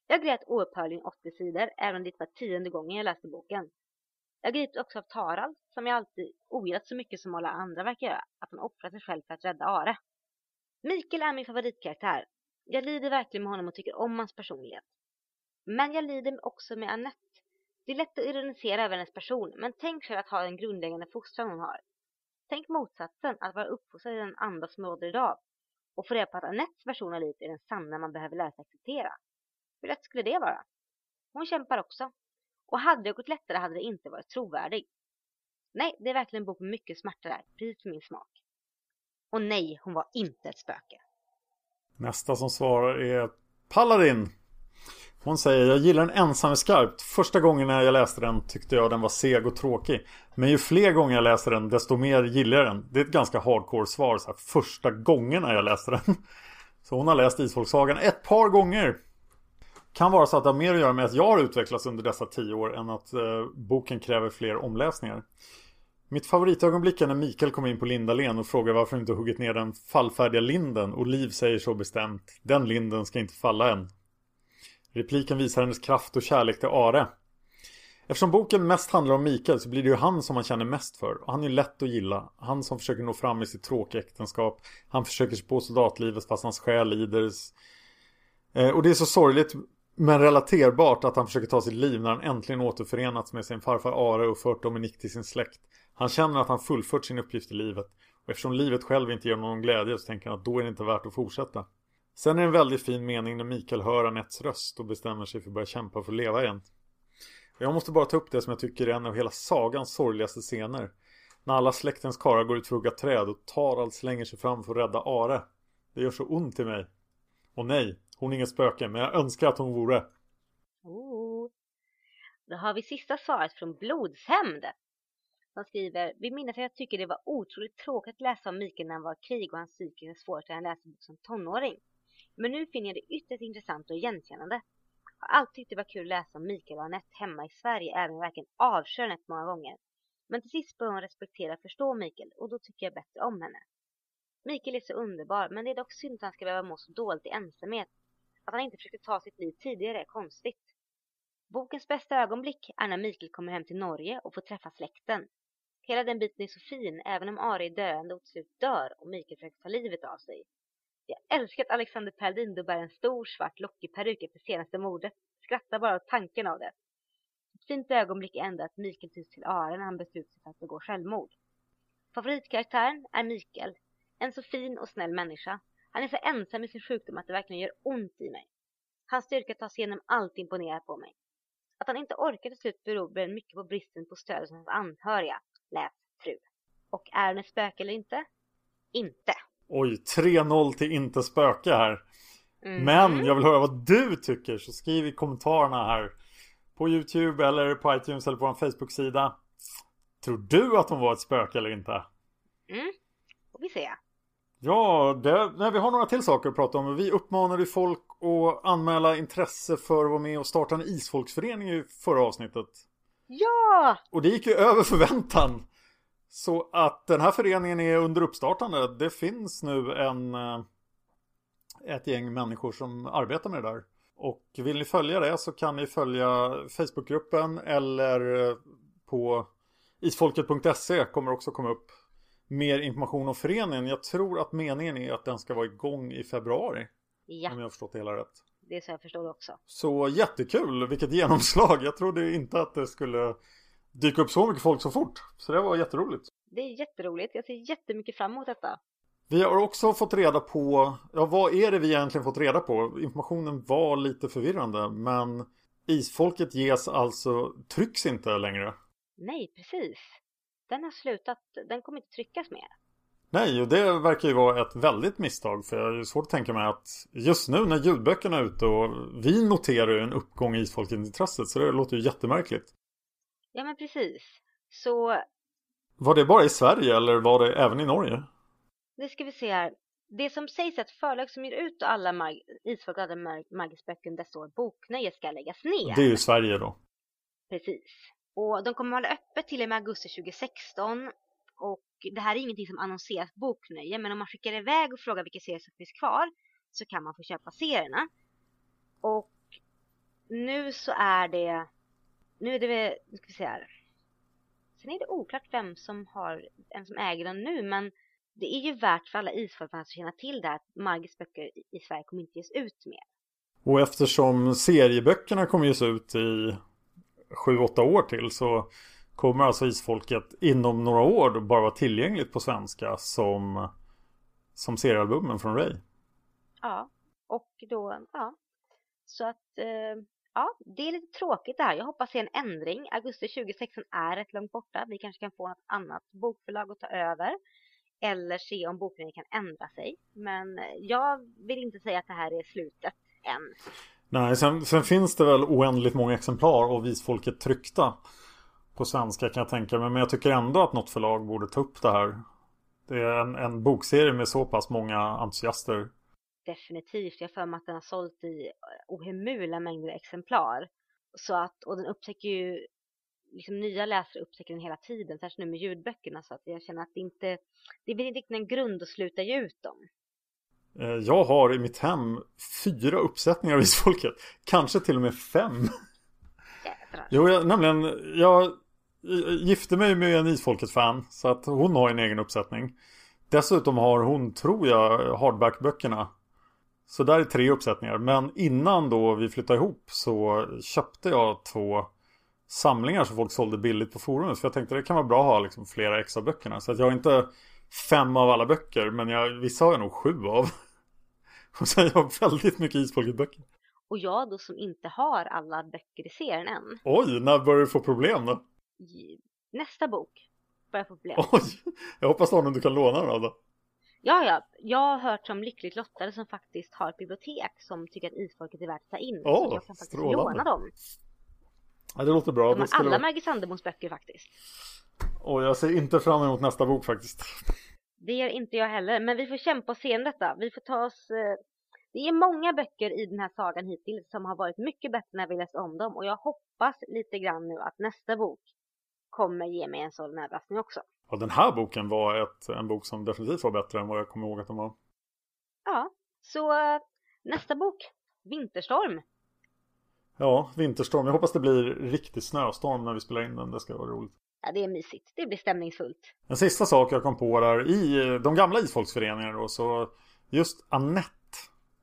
Jag grät oupphörligen 80 sidor, även om det var tionde gången jag läste boken. Jag grips också av Tarald, som jag alltid ogillat så mycket som alla andra verkar göra, att han offrar sig själv för att rädda Are. Mikael är min favoritkaraktär. Jag lider verkligen med honom och tycker om hans personlighet. Men jag lider också med Annette. Det är lätt att ironisera över hennes person, men tänk själv att ha den grundläggande fostran hon har. Tänk motsatsen, att vara uppfostrad i den anda som råder idag och få reda på att Anettes version av livet är den sanna man behöver lära sig acceptera. Hur lätt skulle det vara? Hon kämpar också. Och hade det gått lättare hade det inte varit trovärdig. Nej, det är verkligen en bok med mycket smärta där, precis för min smak. Och nej, hon var inte ett spöke. Nästa som svarar är Paladin. Hon säger jag gillar den ensam skarpt. Första gången när jag läste den tyckte jag den var seg och tråkig. Men ju fler gånger jag läser den desto mer gillar jag den. Det är ett ganska hardcore svar. Så här, första gången jag läste den. Så hon har läst Isfolksagan ett par gånger. Kan vara så att det har mer att göra med att jag har utvecklats under dessa tio år än att eh, boken kräver fler omläsningar. Mitt favoritögonblick är när Mikael kommer in på Lindalen och frågar varför inte huggit ner den fallfärdiga linden och Liv säger så bestämt Den linden ska inte falla än. Repliken visar hennes kraft och kärlek till Are. Eftersom boken mest handlar om Mikael så blir det ju han som man känner mest för. Och han är lätt att gilla. Han som försöker nå fram i sitt tråkiga äktenskap. Han försöker sig på soldatlivet fast hans själ lider. Eh, och det är så sorgligt men relaterbart att han försöker ta sitt liv när han äntligen återförenats med sin farfar Are och fört Dominik till sin släkt. Han känner att han fullfört sin uppgift i livet. Och eftersom livet själv inte ger någon glädje så tänker han att då är det inte värt att fortsätta. Sen är det en väldigt fin mening när Mikael hör Anettes röst och bestämmer sig för att börja kämpa för att leva igen. Jag måste bara ta upp det som jag tycker är en av hela sagans sorgligaste scener. När alla släktens karlar går ut för att hugga träd och Tarald slänger sig fram för att rädda Are. Det gör så ont i mig. Och nej, hon är inget spöke, men jag önskar att hon vore. Oh. Då har vi sista svaret från Blodshämnd. Han skriver, vi minns att jag tycker det var otroligt tråkigt att läsa om Mikael när han var i krig och hans psykiska svårigheter när han läste bok som tonåring. Men nu finner jag det ytterst intressant och igenkännande. Jag har alltid tyckt det var kul att läsa om Mikael och Anette hemma i Sverige, även om jag verkligen avskyr Anette många gånger. Men till sist bör hon respektera och förstå Mikael och då tycker jag bättre om henne. Mikael är så underbar, men det är dock synd att han ska behöva må så dåligt i ensamhet. Att han inte försökte ta sitt liv tidigare är konstigt. Bokens bästa ögonblick är när Mikael kommer hem till Norge och får träffa släkten. Hela den biten är så fin, även om Ari är döende och till slut dör och Mikael försöker ta livet av sig. Jag älskar att Alexander Perldin då bär en stor svart lockig peruk efter senaste mordet. Skrattar bara åt tanken av det. Ett fint ögonblick är ändå att Mikael tycks till Are när han beslutar sig för att begå självmord. Favoritkaraktären är Mikael. En så fin och snäll människa. Han är så ensam i sin sjukdom att det verkligen gör ont i mig. Hans styrka att ta sig igenom allt imponerar på mig. Att han inte orkar till slut beror mycket på bristen på stöd hos hans anhöriga, lät fru. Och är han ett spöke eller inte? Inte. Oj, 3-0 till inte spöke här. Mm. Men jag vill höra vad du tycker så skriv i kommentarerna här. På Youtube eller på iTunes eller på vår Facebook-sida. Tror du att hon var ett spöke eller inte? Mm, får vi se. Ja, det, nej, vi har några till saker att prata om. Vi uppmanade folk att anmäla intresse för att vara med och starta en isfolksförening i förra avsnittet. Ja! Och det gick ju över förväntan. Så att den här föreningen är under uppstartande. Det finns nu en eh, ett gäng människor som arbetar med det där. Och vill ni följa det så kan ni följa Facebookgruppen eller eh, på isfolket.se kommer också komma upp mer information om föreningen. Jag tror att meningen är att den ska vara igång i februari. Ja. Om jag har förstått det hela rätt. Det är så jag förstår det också. Så jättekul, vilket genomslag. Jag trodde inte att det skulle dyka upp så mycket folk så fort. Så det var jätteroligt. Det är jätteroligt. Jag ser jättemycket fram emot detta. Vi har också fått reda på, ja vad är det vi egentligen fått reda på? Informationen var lite förvirrande men isfolket ges alltså, trycks inte längre. Nej, precis. Den har slutat, den kommer inte tryckas mer. Nej, och det verkar ju vara ett väldigt misstag för jag är svårt att tänka mig att just nu när ljudböckerna är ute och vi noterar ju en uppgång i isfolkintresset så det låter ju jättemärkligt. Ja, men precis. Så Var det bara i Sverige eller var det även i Norge? det ska vi se här. Det som sägs är att förlag som ger ut alla mag isfolk och alla mag Magisböcker där står boknöje ska läggas ner. Det är ju Sverige då. Precis. Och de kommer hålla öppet till och med augusti 2016. Och det här är ingenting som annonseras på boknöje, men om man skickar iväg och frågar vilka serier som finns kvar så kan man få köpa serierna. Och nu så är det, nu är det, väl- nu ska vi se här. Sen är det oklart vem som har, vem som äger den nu, men det är ju värt för alla isfolkfans att känna till det här att Margits böcker i Sverige kommer inte ges ut mer. Och eftersom serieböckerna kommer ges ut i 7-8 år till så kommer alltså isfolket inom några år bara vara tillgängligt på svenska som, som seriealbumen från Ray. Ja, och då, ja. Så att, eh, ja, det är lite tråkigt det här. Jag hoppas se en ändring. Augusti 2016 är rätt långt borta. Vi kanske kan få något annat bokförlag att ta över. Eller se om bokningen kan ändra sig. Men jag vill inte säga att det här är slutet än. Nej, sen, sen finns det väl oändligt många exemplar av visfolket tryckta på svenska kan jag tänka mig. Men jag tycker ändå att något förlag borde ta upp det här. Det är en, en bokserie med så pass många entusiaster. Definitivt. Jag har för mig att den har sålt i ohemula mängder exemplar. Så att, och den upptäcker ju, liksom nya läsare upptäcker den hela tiden, särskilt nu med ljudböckerna. Så att jag känner att det inte, det blir inte riktigt en grund att sluta ge ut dem. Eh, Jag har i mitt hem fyra uppsättningar av isfolket. Kanske till och med fem. Jo, jag, nämligen, jag gifte mig med en Isfolket-fan. Så att hon har en egen uppsättning. Dessutom har hon, tror jag, hardback-böckerna. Så där är tre uppsättningar. Men innan då vi flyttade ihop så köpte jag två samlingar som folk sålde billigt på forumet. För jag tänkte det kan vara bra att ha liksom flera extra böckerna. Så att jag har inte fem av alla böcker. Men jag, vissa har jag nog sju av. Och sen har jag väldigt mycket Isfolket-böcker. Och jag då som inte har alla böcker i serien än. Oj, när börjar du få problem då? Nästa bok börjar få problem. Oj, jag hoppas du har någon du kan låna då. då. Ja, ja. Jag har hört om lyckligt lottade som faktiskt har ett bibliotek som tycker att isfolket är värt att ta in. Åh, så jag kan faktiskt strålande. låna dem. Ja, det låter bra. De har alla vara... Maggie Sandemos böcker faktiskt. Och jag ser inte fram emot nästa bok faktiskt. Det gör inte jag heller, men vi får kämpa och se detta. Vi får ta oss... eh, Det är många böcker i den här sagan hittills som har varit mycket bättre när vi läst om dem och jag hoppas lite grann nu att nästa bok kommer ge mig en sådan överraskning också. Ja, den här boken var ett, en bok som definitivt var bättre än vad jag kommer ihåg att den var. Ja, så eh, nästa bok, Vinterstorm. Ja, Vinterstorm. Jag hoppas det blir riktig snöstorm när vi spelar in den. Det ska vara roligt. Ja, det är mysigt. Det blir stämningsfullt. En sista sak jag kom på där. I de gamla isfolksföreningarna då så just Annette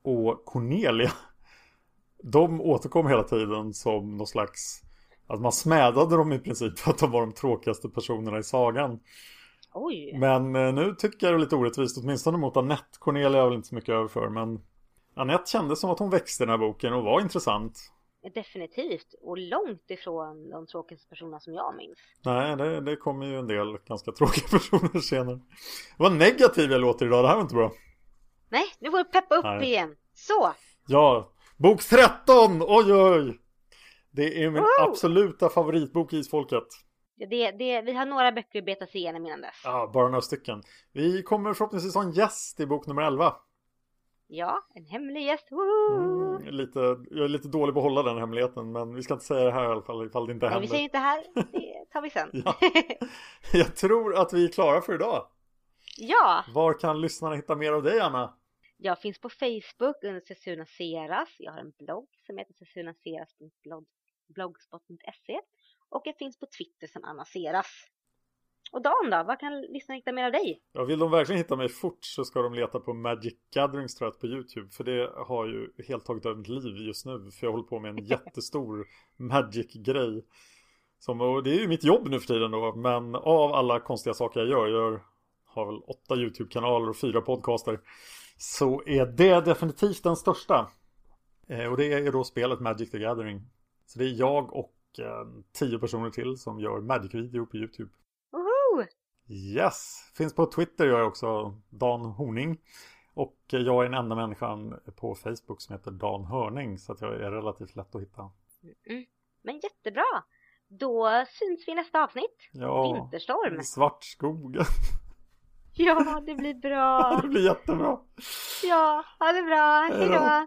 och Cornelia. De återkom hela tiden som någon slags... Att man smädade dem i princip för att de var de tråkigaste personerna i sagan. Oj! Men eh, nu tycker jag det är lite orättvist, åtminstone mot Annette. Cornelia har jag väl inte så mycket över för, men Annette kändes som att hon växte i den här boken och var intressant. Definitivt. Och långt ifrån de tråkigaste personerna som jag minns. Nej, det, det kommer ju en del ganska tråkiga personer senare. Vad negativ jag låter idag, det här var inte bra. Nej, nu får vi peppa upp Nej. igen. Så! Ja, bok 13! Oj, oj! Det är min Wow! absoluta favoritbok i Isfolket. Ja, Det, det, vi har några böcker att beta sig igenom innan dess. Ja, bara några stycken. Vi kommer förhoppningsvis ha en gäst i bok nummer 11. Ja, en hemlig gäst. Mm, lite, jag är lite dålig på att hålla den hemligheten, men vi ska inte säga det här i alla fall ifall det inte Nej, händer. vi säger inte här. Det tar vi sen. Ja. Jag tror att vi är klara för idag. ja, Var kan lyssnarna hitta mer av dig, Anna? jag finns på Facebook under Cesuna Seras. Jag har en blogg som heter cesunaseras.blogspot.se och jag finns på Twitter som Anna Seras. Och Dan då? Var kan lyssnarna hitta mer av dig? Ja, vill de verkligen hitta mig fort så ska de leta på Magic Gatherings tror jag på YouTube. För det har ju helt tagit över mitt liv just nu. För jag håller på med en jättestor Magic-grej. Som, och det är ju mitt jobb nu för tiden då. Men av alla konstiga saker jag gör, jag har väl åtta YouTube-kanaler och fyra podcaster. Så är det definitivt den största. Eh, och det är då spelet Magic the Gathering. Så det är jag och eh, tio personer till som gör Magic-video på YouTube. Yes! Finns på Twitter jag också Dan Horning. Och jag är den enda människan på Facebook som heter Dan Hörning. Så att jag är relativt lätt att hitta. Mm. Men jättebra! Då syns vi i nästa avsnitt. Ja, Vinterstorm. Svart skog. Ja, det blir bra. det blir jättebra. Ja, ha det bra. Hej då.